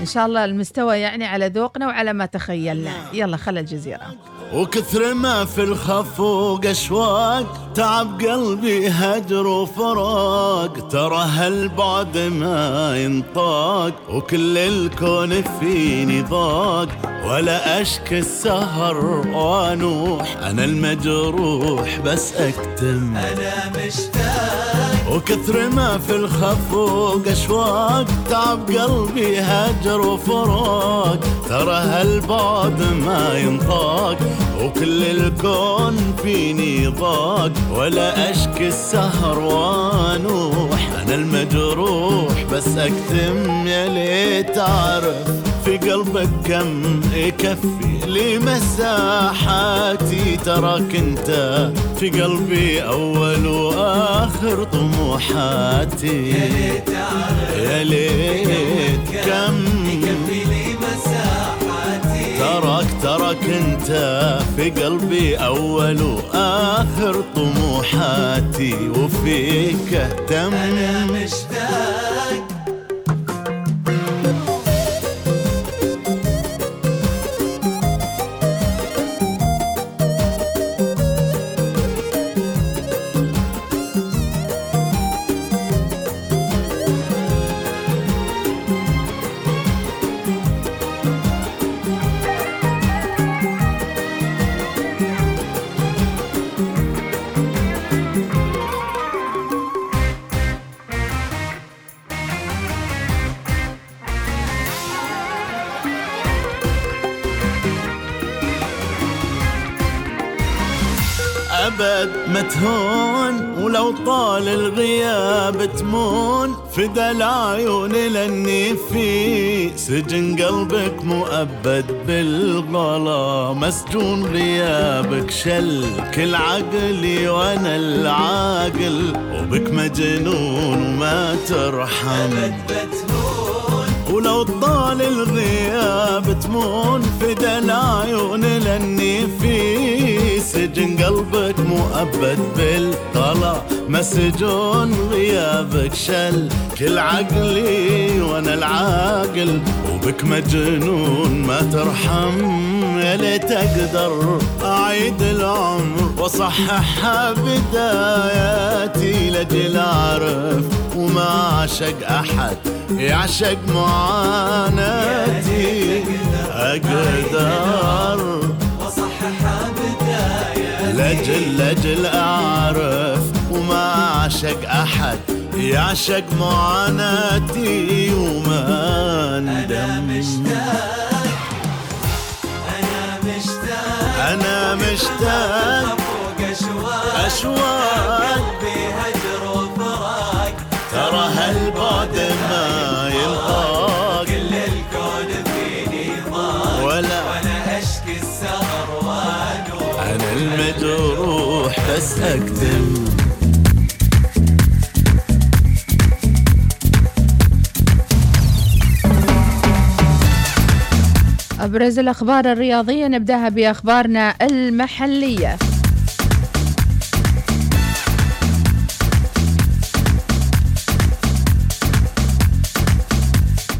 إن شاء الله المستوى يعني على ذوقنا وعلى ما تخيلنا. يلا خلى الجزيرة. وكثر ما في الخفوق أشواق تعب قلبي هجر وفراق. ترى هالبعد ما ينطاق وكل الكون فيني ضاق. ولا أشكي السهر وأنوح أنا المجروح بس أكتم. أنا مشتاق وكثر ما في الخفوق أشواق تعب قلبي هجر وفراق. ترى هالبعد ما ينطاق وكل الكون فيني ضاق. ولا أشكي السهر وانوح أنا المجروح بس أكتم يا ليت أعرف. في قلبك كم يكفي لي مساحاتي تراك انت في قلبي أول وآخر طموحاتي. يا ليت كم تراك تراك انت في قلبي أول وآخر طموحاتي. وفيك اهتم أنا مشتاق متهون ولو طال الغياب تمون. فدا العيون لاني في سجن قلبك مؤبد بالغلا. مسجون غيابك شل كل عقلي وأنا العاقل. وبك مجنون وما ترحم. ولو طال الغياب تمون فدا العيون لاني في سجن قلبك مؤبد بالطلا. مسجون غيابك شل كل عقلي وأنا العاقل. وبك مجنون ما ترحم يا ليت أقدر أعيد العمر واصححها بداياتي لاجل اعرف وما عشق أحد يعشق معاناتي. أقدر. بداية لاجل لاجل أعرف وما عشق أحد يعشق معاناتي وما ندم أنا مشتاق أنا مشتاق فوق أشواق أشواق. قلبي هجر أنا المجروح بس أكتم. أبرز الأخبار الرياضية نبدأها بأخبارنا المحلية.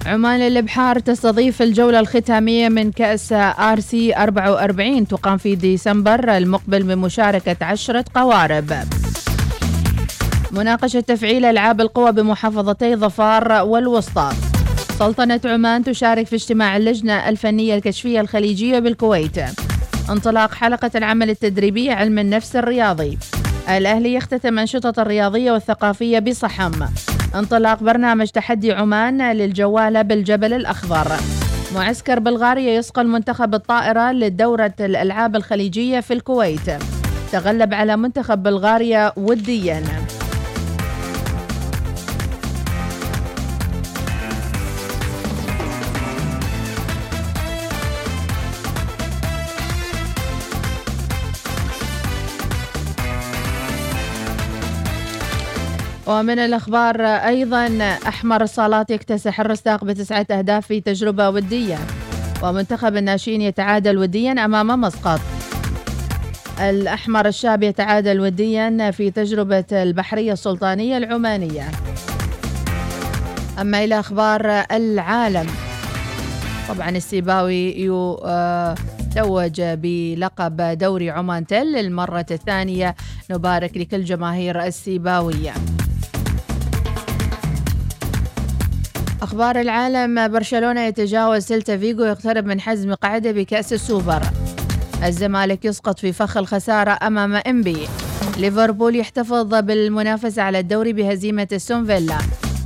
عمان للإبحار تستضيف الجولة الختامية من كأس RC 44 تقام في ديسمبر المقبل بمشاركة عشرة قوارب. مناقشة تفعيل ألعاب القوى بمحافظتي ظفار والوسطى. سلطنة عمان تشارك في اجتماع اللجنة الفنية الكشفية الخليجية بالكويت. انطلاق حلقة العمل التدريبية علم النفس الرياضي. الأهلي يختتم أنشطة الرياضية والثقافية بصحم. انطلاق برنامج تحدي عمان للجوالة بالجبل الأخضر. معسكر بلغاريا يصقل منتخب الطائرة لدورة الألعاب الخليجية في الكويت. تغلب على منتخب بلغاريا ودياً. ومن الأخبار أيضا أحمر الصالات يكتسح الرستاق بتسعة أهداف في تجربة ودية. ومنتخب الناشئين يتعادل وديا أمام مسقط. الأحمر الشاب يتعادل وديا في تجربة البحرية السلطانية العمانية. أما إلى أخبار العالم. طبعا السيباوي يتوج بلقب دوري عمان تل للمرة الثانية. نبارك لكل جماهير السيباوية. أخبار العالم برشلونة يتجاوز سيلتا فيغو يقترب من حسم مقعده بكأس السوبر. الزمالك يسقط في فخ الخسارة أمام إنبي. ليفربول يحتفظ بالمنافسة على الدوري بهزيمة استون فيلا.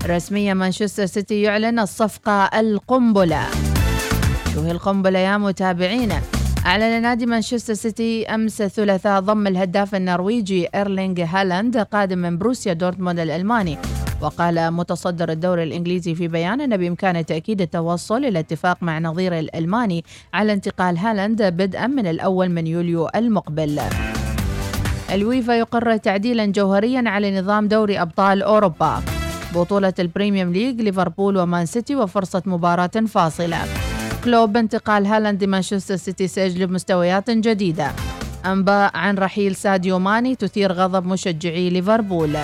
رسميا مانشستر سيتي يعلن الصفقة القنبلة. شو هي القنبلة يا متابعينا أعلن نادي مانشستر سيتي أمس الثلاثاء ضم الهداف النرويجي إيرلينغ هالاند قادم من بوروسيا دورتموند الألماني. وقال متصدر الدوري الإنجليزي في بيان أن بإمكانه تأكيد التوصل إلى اتفاق مع نظيره الألماني على انتقال هالاند بدءا من الأول من يوليو المقبل. الويفا يقرر تعديلا جوهريا على نظام دوري أبطال أوروبا. بطولة ال Premier League ليفربول ومان سيتي وفرصة مباراة فاصلة. كلوب انتقال هالاند لمانشستر سيتي سيجلب مستويات جديدة. أنباء عن رحيل ساديو ماني تثير غضب مشجعي ليفربول.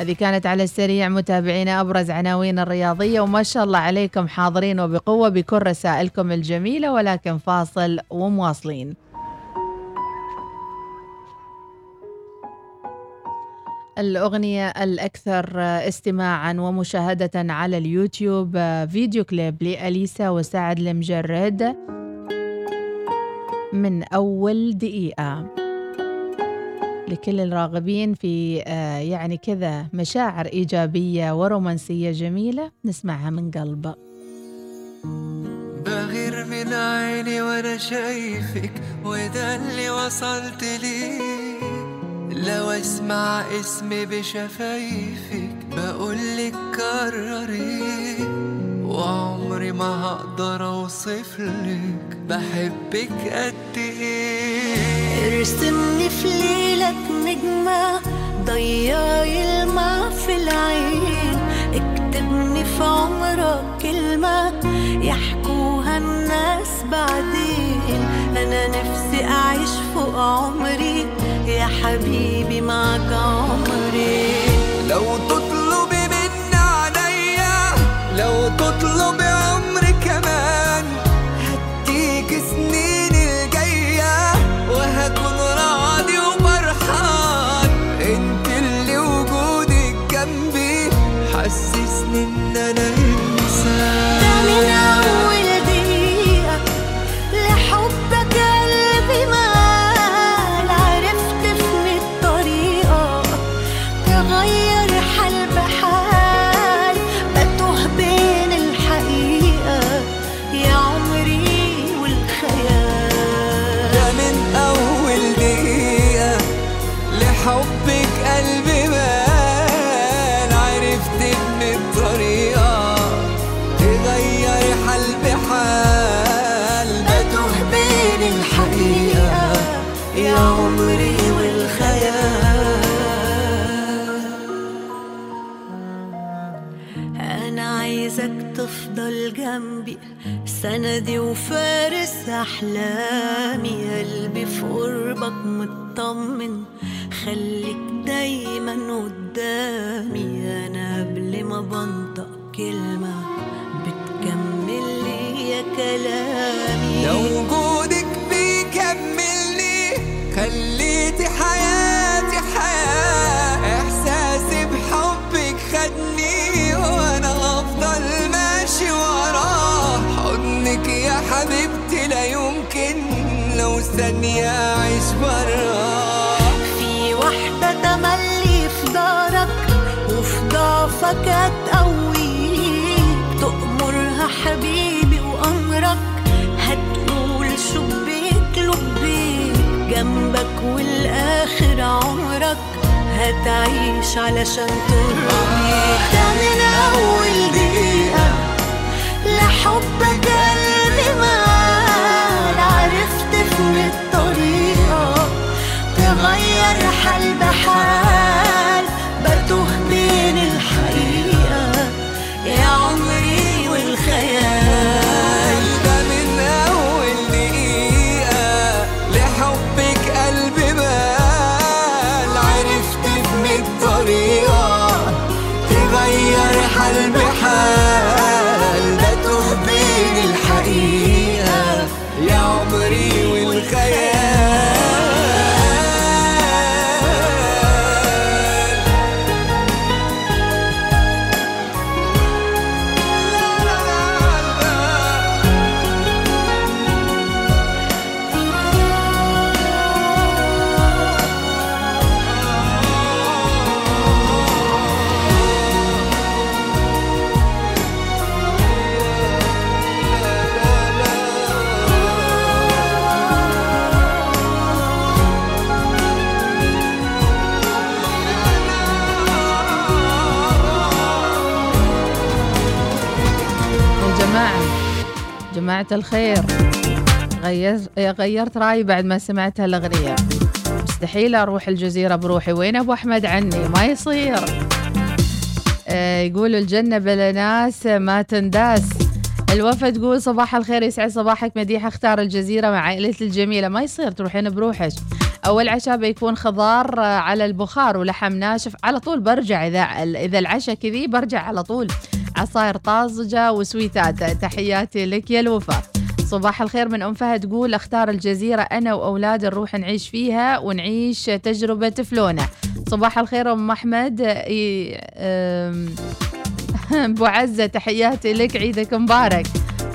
هذه كانت على السريع متابعينا أبرز عناوين الرياضية وما شاء الله عليكم حاضرين وبقوة بكل رسائلكم الجميلة ولكن فاصل ومواصلين. الأغنية الأكثر استماعا ومشاهدة على اليوتيوب فيديو كليب لأليسا وسعد المجرد من أول دقيقة. لكل الراغبين في يعني كذا مشاعر إيجابية ورومانسية جميلة نسمعها من قلب. غير من عيني وأنا شايفك وده اللي وصلت ليه لو أسمع اسمي بشفايفك بقولك كرري وعمري ما هقدر اوصفلك بحبك قد إيه. ارسمني في ليلك نجمة ضيعي الماء في العين. اكتبني في عمرك كلمة يحكوها الناس بعدين. أنا نفسي أعيش فوق عمري يا حبيبي معك عمري. لو تطلبي من عينيا لو تطلبي أحلامي قلبي في قربك مطمن. خليك دايما قدامي أنا قبل ما بنطق كلمة. لو ثانية أعيش براه في واحدة تملي في دارك وفي ضعفك هتقويك. تأمرها حبيبي وأمرك هتقول شبيك لبيك. جنبك والآخر عمرك هتعيش علشان ترضيك. ده من أول دقيقة لحبك قلبي تغير الخير. غير غيرت رأيي بعد ما سمعت هالأغنية. مستحيل أروح الجزيرة بروحي. وين أبو أحمد عني؟ ما يصير. آه، يقول الجنة بلا ناس ما تنداس. الوفا تقول صباح الخير يسعد صباحك. مديحة أختار الجزيرة مع عائلتي الجميلة. ما يصير تروحين بروحك. أول عشاء بيكون خضار آه، على البخار ولحم ناشف. على طول برجع إذا إذا العشاء كذي برجع على طول. عصاير طازجة وسويتات تحياتي لك يا الوفا. صباح الخير من أم فهد. تقول أختار الجزيرة أنا وأولادي نروح نعيش فيها ونعيش تجربة فلونة صباح الخير أم أحمد. *laughs* أبو عزة تحياتي لك. عيدك مبارك.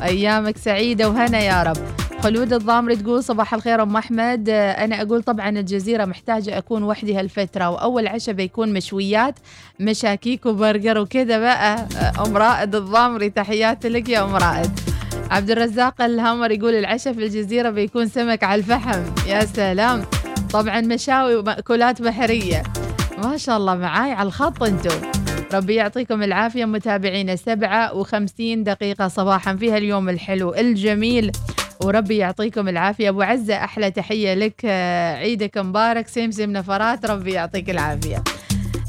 أيامك سعيدة وهنا يا رب. خلود الضامري تقول صباح الخير أم أحمد. آه، أنا أقول طبعا الجزيرة محتاجة أكون وحدي هالفترة وأول عشاء بيكون مشويات مشاكيك وبرجر وكذا بقى. آه، أم رائد الضامري تحياتي لك يا أم رائد. عبد الرزاق الهامر يقول العشاء في الجزيرة بيكون سمك على الفحم. يا سلام. طبعا مشاوي ومأكولات بحرية. ما شاء الله معاي على الخط انتو ربي يعطيكم العافية متابعينا. سبعة وخمسين دقيقة صباحا فيها اليوم الحلو الجميل. وربي يعطيكم العافية. أبو عزة أحلى تحية لك. آه، عيدك مبارك. سمسم نفرات. ربي يعطيك العافية.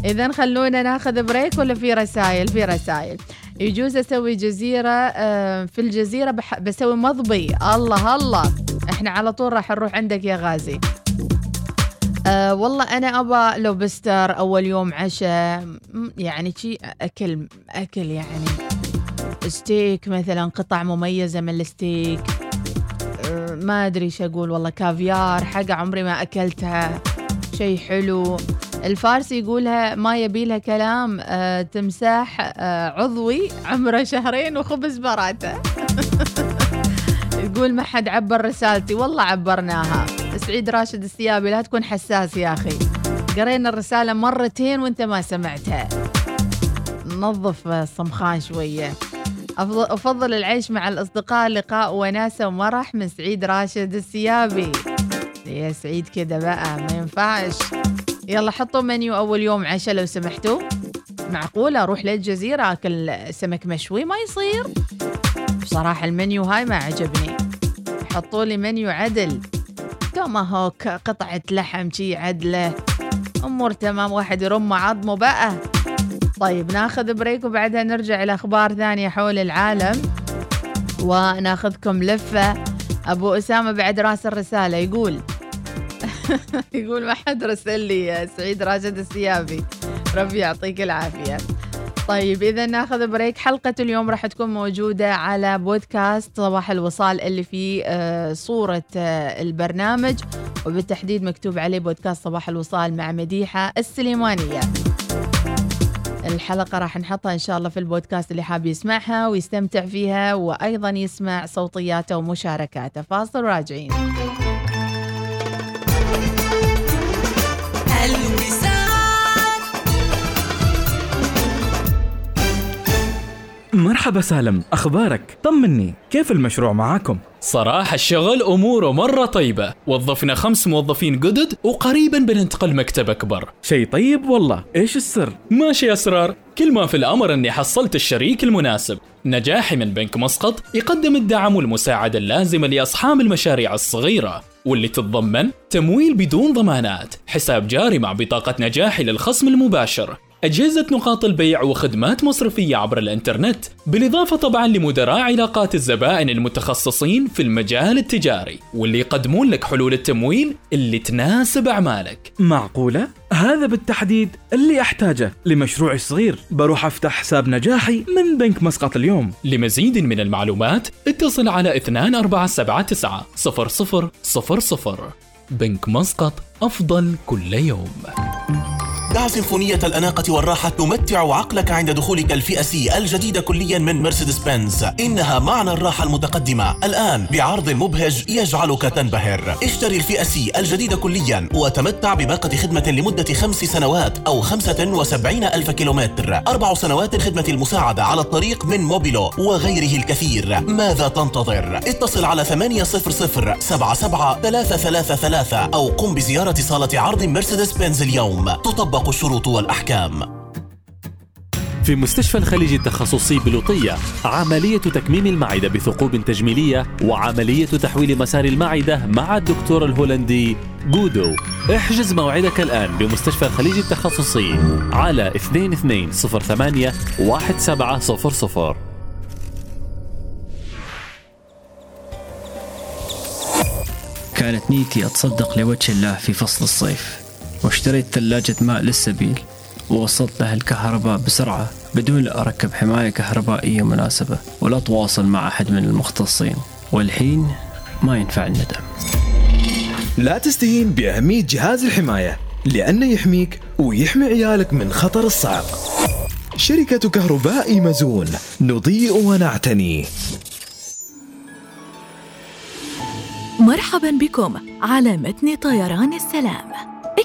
إذا خلونا ناخذ break ولا في رسائل؟ في رسائل. يجوز أسوي جزيرة آه، في الجزيرة بسوي مضبي. الله الله. إحنا على طول راح نروح عندك يا غازي. أه والله أنا أبى لوبستر أول يوم عشاء يعني شي أكل أكل يعني. ستيك مثلا قطع مميزة من الستيك ما أدري إيش أقول والله. كافيار حاجة عمري ما أكلتها. شيء حلو. الفارسي يقولها ما يبي لها كلام أه تمساح أه عضوي عمره شهرين وخبز براته. *laughs* يقول ما حد عبر رسالتي. والله عبرناها. سعيد راشد السيابي لا تكون حساس يا أخي. قرينا الرسالة مرتين وانت ما سمعتها. نظف الصمخان شوية. أفضل, العيش مع الأصدقاء لقاء وناسة ومرح من سعيد راشد السيابي. يا سعيد كده بقى ما ينفعش. يلا حطوا منيو أول يوم عشاء لو سمحتوا. معقولة أروح للجزيرة أكل سمك مشوي؟ ما يصير. بصراحة المنيو هاي ما عجبني. حطوا لي منيو عدل. توماهوك قطعة لحم شي عدلة. أمور تمام واحد يرم عظمه بقى. طيب ناخذ بريك وبعدها نرجع إلى أخبار ثانية حول العالم. وناخذكم لفة. أبو أسامة بعد رأس الرسالة يقول *laughs* يقول ما حد رسل لي سعيد راشد السيابي. ربي يعطيك العافية. طيب إذا ناخذ بريك حلقة اليوم راح تكون موجودة على بودكاست صباح الوصال اللي فيه آه، صورة آه، البرنامج. وبالتحديد مكتوب عليه بودكاست صباح الوصال مع مديحة السليمانية. الحلقة راح نحطها إن شاء الله في البودكاست اللي حاب يسمعها ويستمتع فيها وأيضا يسمع صوتياته ومشاركاته. فاصل راجعين. مرحبا سالم أخبارك؟ طمني كيف المشروع معاكم؟ صراحة الشغل أموره مرة طيبة. وظفنا خمس موظفين جدد وقريبا بننتقل مكتب أكبر. شيء طيب والله. إيش السر؟ ماشي أسرار. كل ما في الأمر أني حصلت الشريك المناسب. نجاحي من بنك مسقط يقدم الدعم والمساعدة اللازمة لأصحاب المشاريع الصغيرة. واللي تتضمن تمويل بدون ضمانات. حساب جاري مع بطاقة نجاحي للخصم المباشر. أجهزة نقاط البيع وخدمات مصرفية عبر الإنترنت بالإضافة طبعا لمدراء علاقات الزبائن المتخصصين في المجال التجاري واللي يقدمون لك حلول التمويل اللي تناسب أعمالك. معقولة؟ هذا بالتحديد اللي أحتاجه. لمشروعي الصغير بروح أفتح حساب نجاحي من بنك مسقط اليوم. لمزيد من المعلومات اتصل على 2479 0000 بنك مسقط أفضل كل يوم. دع سيمفونية الأناقة والراحة تمتع عقلك عند دخولك الفئة C الجديدة كليا من مرسيدس بنز إنها معنى الراحة المتقدمة. الآن بعرض مبهج يجعلك تنبهر. اشتري الفئة C الجديدة كليا وتمتع بباقة خدمة لمدة خمس سنوات أو خمسة وسبعين ألف كيلومتر. أربع سنوات الخدمة المساعدة على الطريق من Mobilo وغيره الكثير. ماذا تنتظر؟ اتصل على 800 77 333 أو قم بزيارة صالة عرض مرسيدس بنز اليوم. تطبق الشروط والأحكام. في مستشفى الخليج التخصصي بلوطية عملية تكميم المعدة بثقوب تجميلية وعملية تحويل مسار المعدة مع الدكتور الهولندي جودو. احجز موعدك الآن بمستشفى الخليج التخصصي على 2208 1700 كانت نيتي أتصدق لوجه الله في فصل الصيف. واشتريت ثلاجة ماء للسبيل ووصلت لها الكهرباء بسرعة بدون لا أركب حماية كهربائية مناسبة ولا أتواصل مع أحد من المختصين. والحين ما ينفع الندم. لا تستهين بأهمية جهاز الحماية لأنه يحميك ويحمي عيالك من خطر الصعق شركة كهرباء مزون نضيء ونعتني. مرحبا بكم على متن طيران السلام.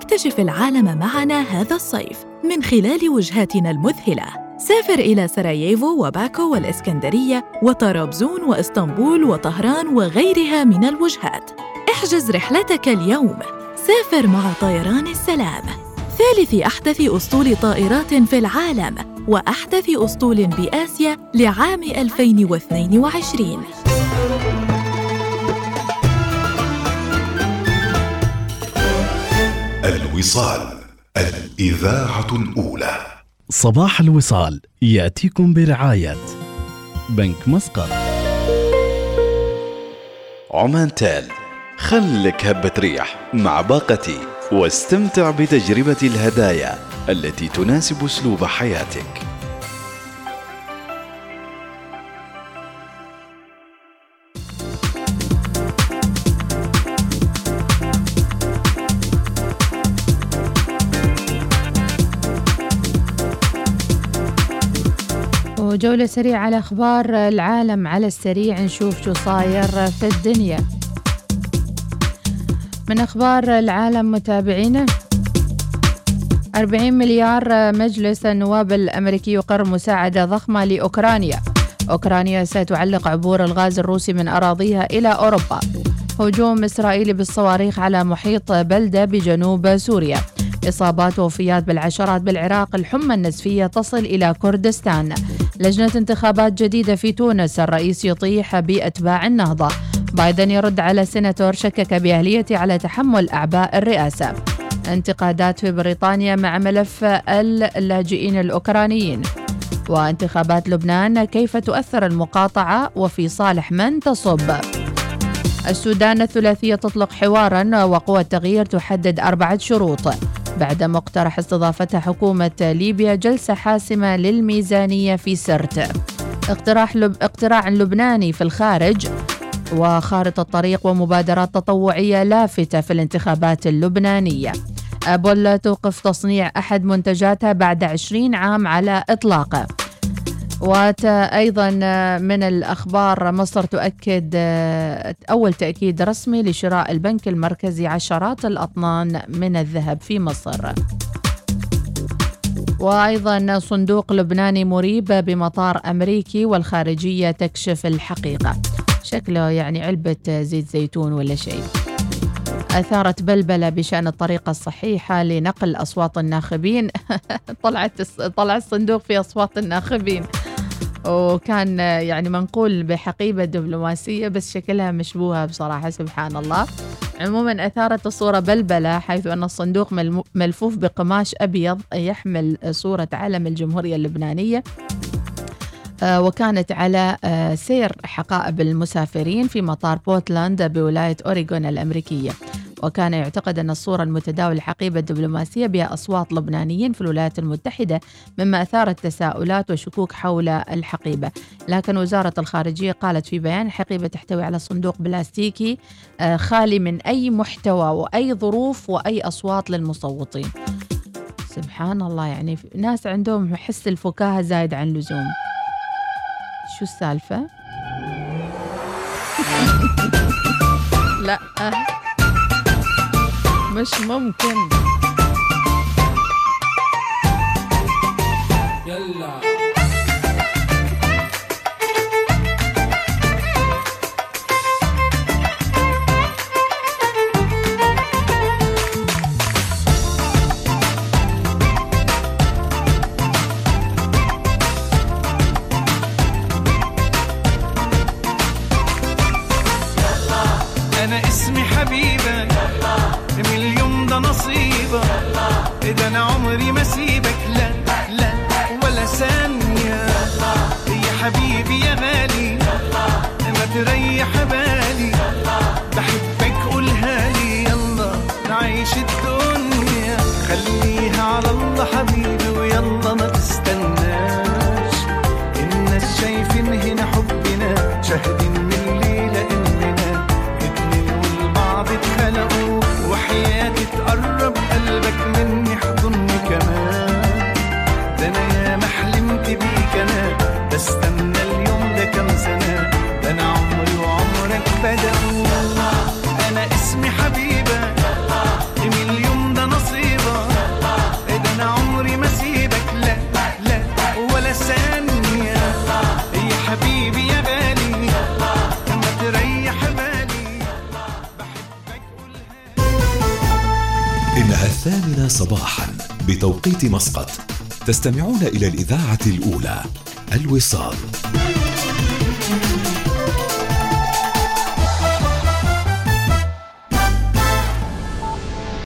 اكتشف العالم معنا هذا الصيف من خلال وجهاتنا المذهلة. سافر إلى سراييفو وباكو والإسكندرية وطرابزون وإسطنبول وطهران وغيرها من الوجهات. احجز رحلتك اليوم. سافر مع طيران السلام. ثالث أحدث أسطول طائرات في العالم وأحدث أسطول بآسيا لعام 2022 الوصال الإذاعة الأولى. صباح الوصال يأتيكم برعاية بنك مسقط. عمان تال خلك هبة ريح مع باقتي واستمتع بتجربة الهدايا التي تناسب أسلوب حياتك. وجولة سريعة على أخبار العالم على السريع نشوف شو صاير في الدنيا. من أخبار العالم متابعينا 40 مليار مجلس النواب الأمريكي يقر مساعدة ضخمة لأوكرانيا. أوكرانيا ستعلق عبور الغاز الروسي من أراضيها إلى أوروبا. هجوم إسرائيلي بالصواريخ على محيط بلدة بجنوب سوريا. إصابات ووفيات بالعشرات بالعراق الحمى النزفية تصل إلى كردستان. لجنة انتخابات جديدة في تونس الرئيس يطيح بأتباع النهضة. بايدن يرد على سيناتور شكك بأهليته على تحمل أعباء الرئاسة. انتقادات في بريطانيا مع ملف اللاجئين الأوكرانيين. وانتخابات لبنان كيف تؤثر المقاطعة وفي صالح من تصب. السودان الثلاثية تطلق حوارا وقوى التغيير تحدد أربعة شروط. بعد مقترح استضافتها حكومة ليبيا جلسة حاسمة للميزانية في سرت. اقتراح لب... اقتراع لبناني في الخارج. وخارطة طريق ومبادرات تطوعية لافتة في الانتخابات اللبنانية. أبل توقف تصنيع أحد منتجاتها بعد 20 عام على إطلاقه. وأيضا من الأخبار مصر تؤكد أول تأكيد رسمي لشراء البنك المركزي عشرات الأطنان من الذهب في مصر. وأيضا صندوق لبناني مريب بمطار أمريكي والخارجية تكشف الحقيقة. شكله يعني علبة زيت زيتون ولا شيء. أثارت بلبلة بشأن الطريقة الصحيحة لنقل أصوات الناخبين. *laughs* طلعت طلع الصندوق في أصوات الناخبين. وكان يعني منقول بحقيبة دبلوماسية بس شكلها مشبوهة بصراحة سبحان الله عموما أثارت الصورة بلبلة حيث أن الصندوق ملفوف بقماش أبيض يحمل صورة علم الجمهورية اللبنانية. وكانت على سير حقائب المسافرين في مطار بورتلاند بولاية أوريغون الأمريكية. وكان يعتقد أن الصورة المتداولة الحقيبة الدبلوماسية بها أصوات لبنانيين في الولايات المتحدة مما أثارت تساؤلات وشكوك حول الحقيبة. لكن وزارة الخارجية قالت في بيان الحقيبة تحتوي على صندوق بلاستيكي خالي من أي محتوى وأي ظروف وأي أصوات للمصوتين. سبحان الله يعني ناس عندهم حس الفكاهة زايد عن اللزوم. شو السالفة؟ لا. مش ممكن. يلا. حبيبي بتوقيت مسقط. تستمعون إلى الإذاعة الأولى الوصال.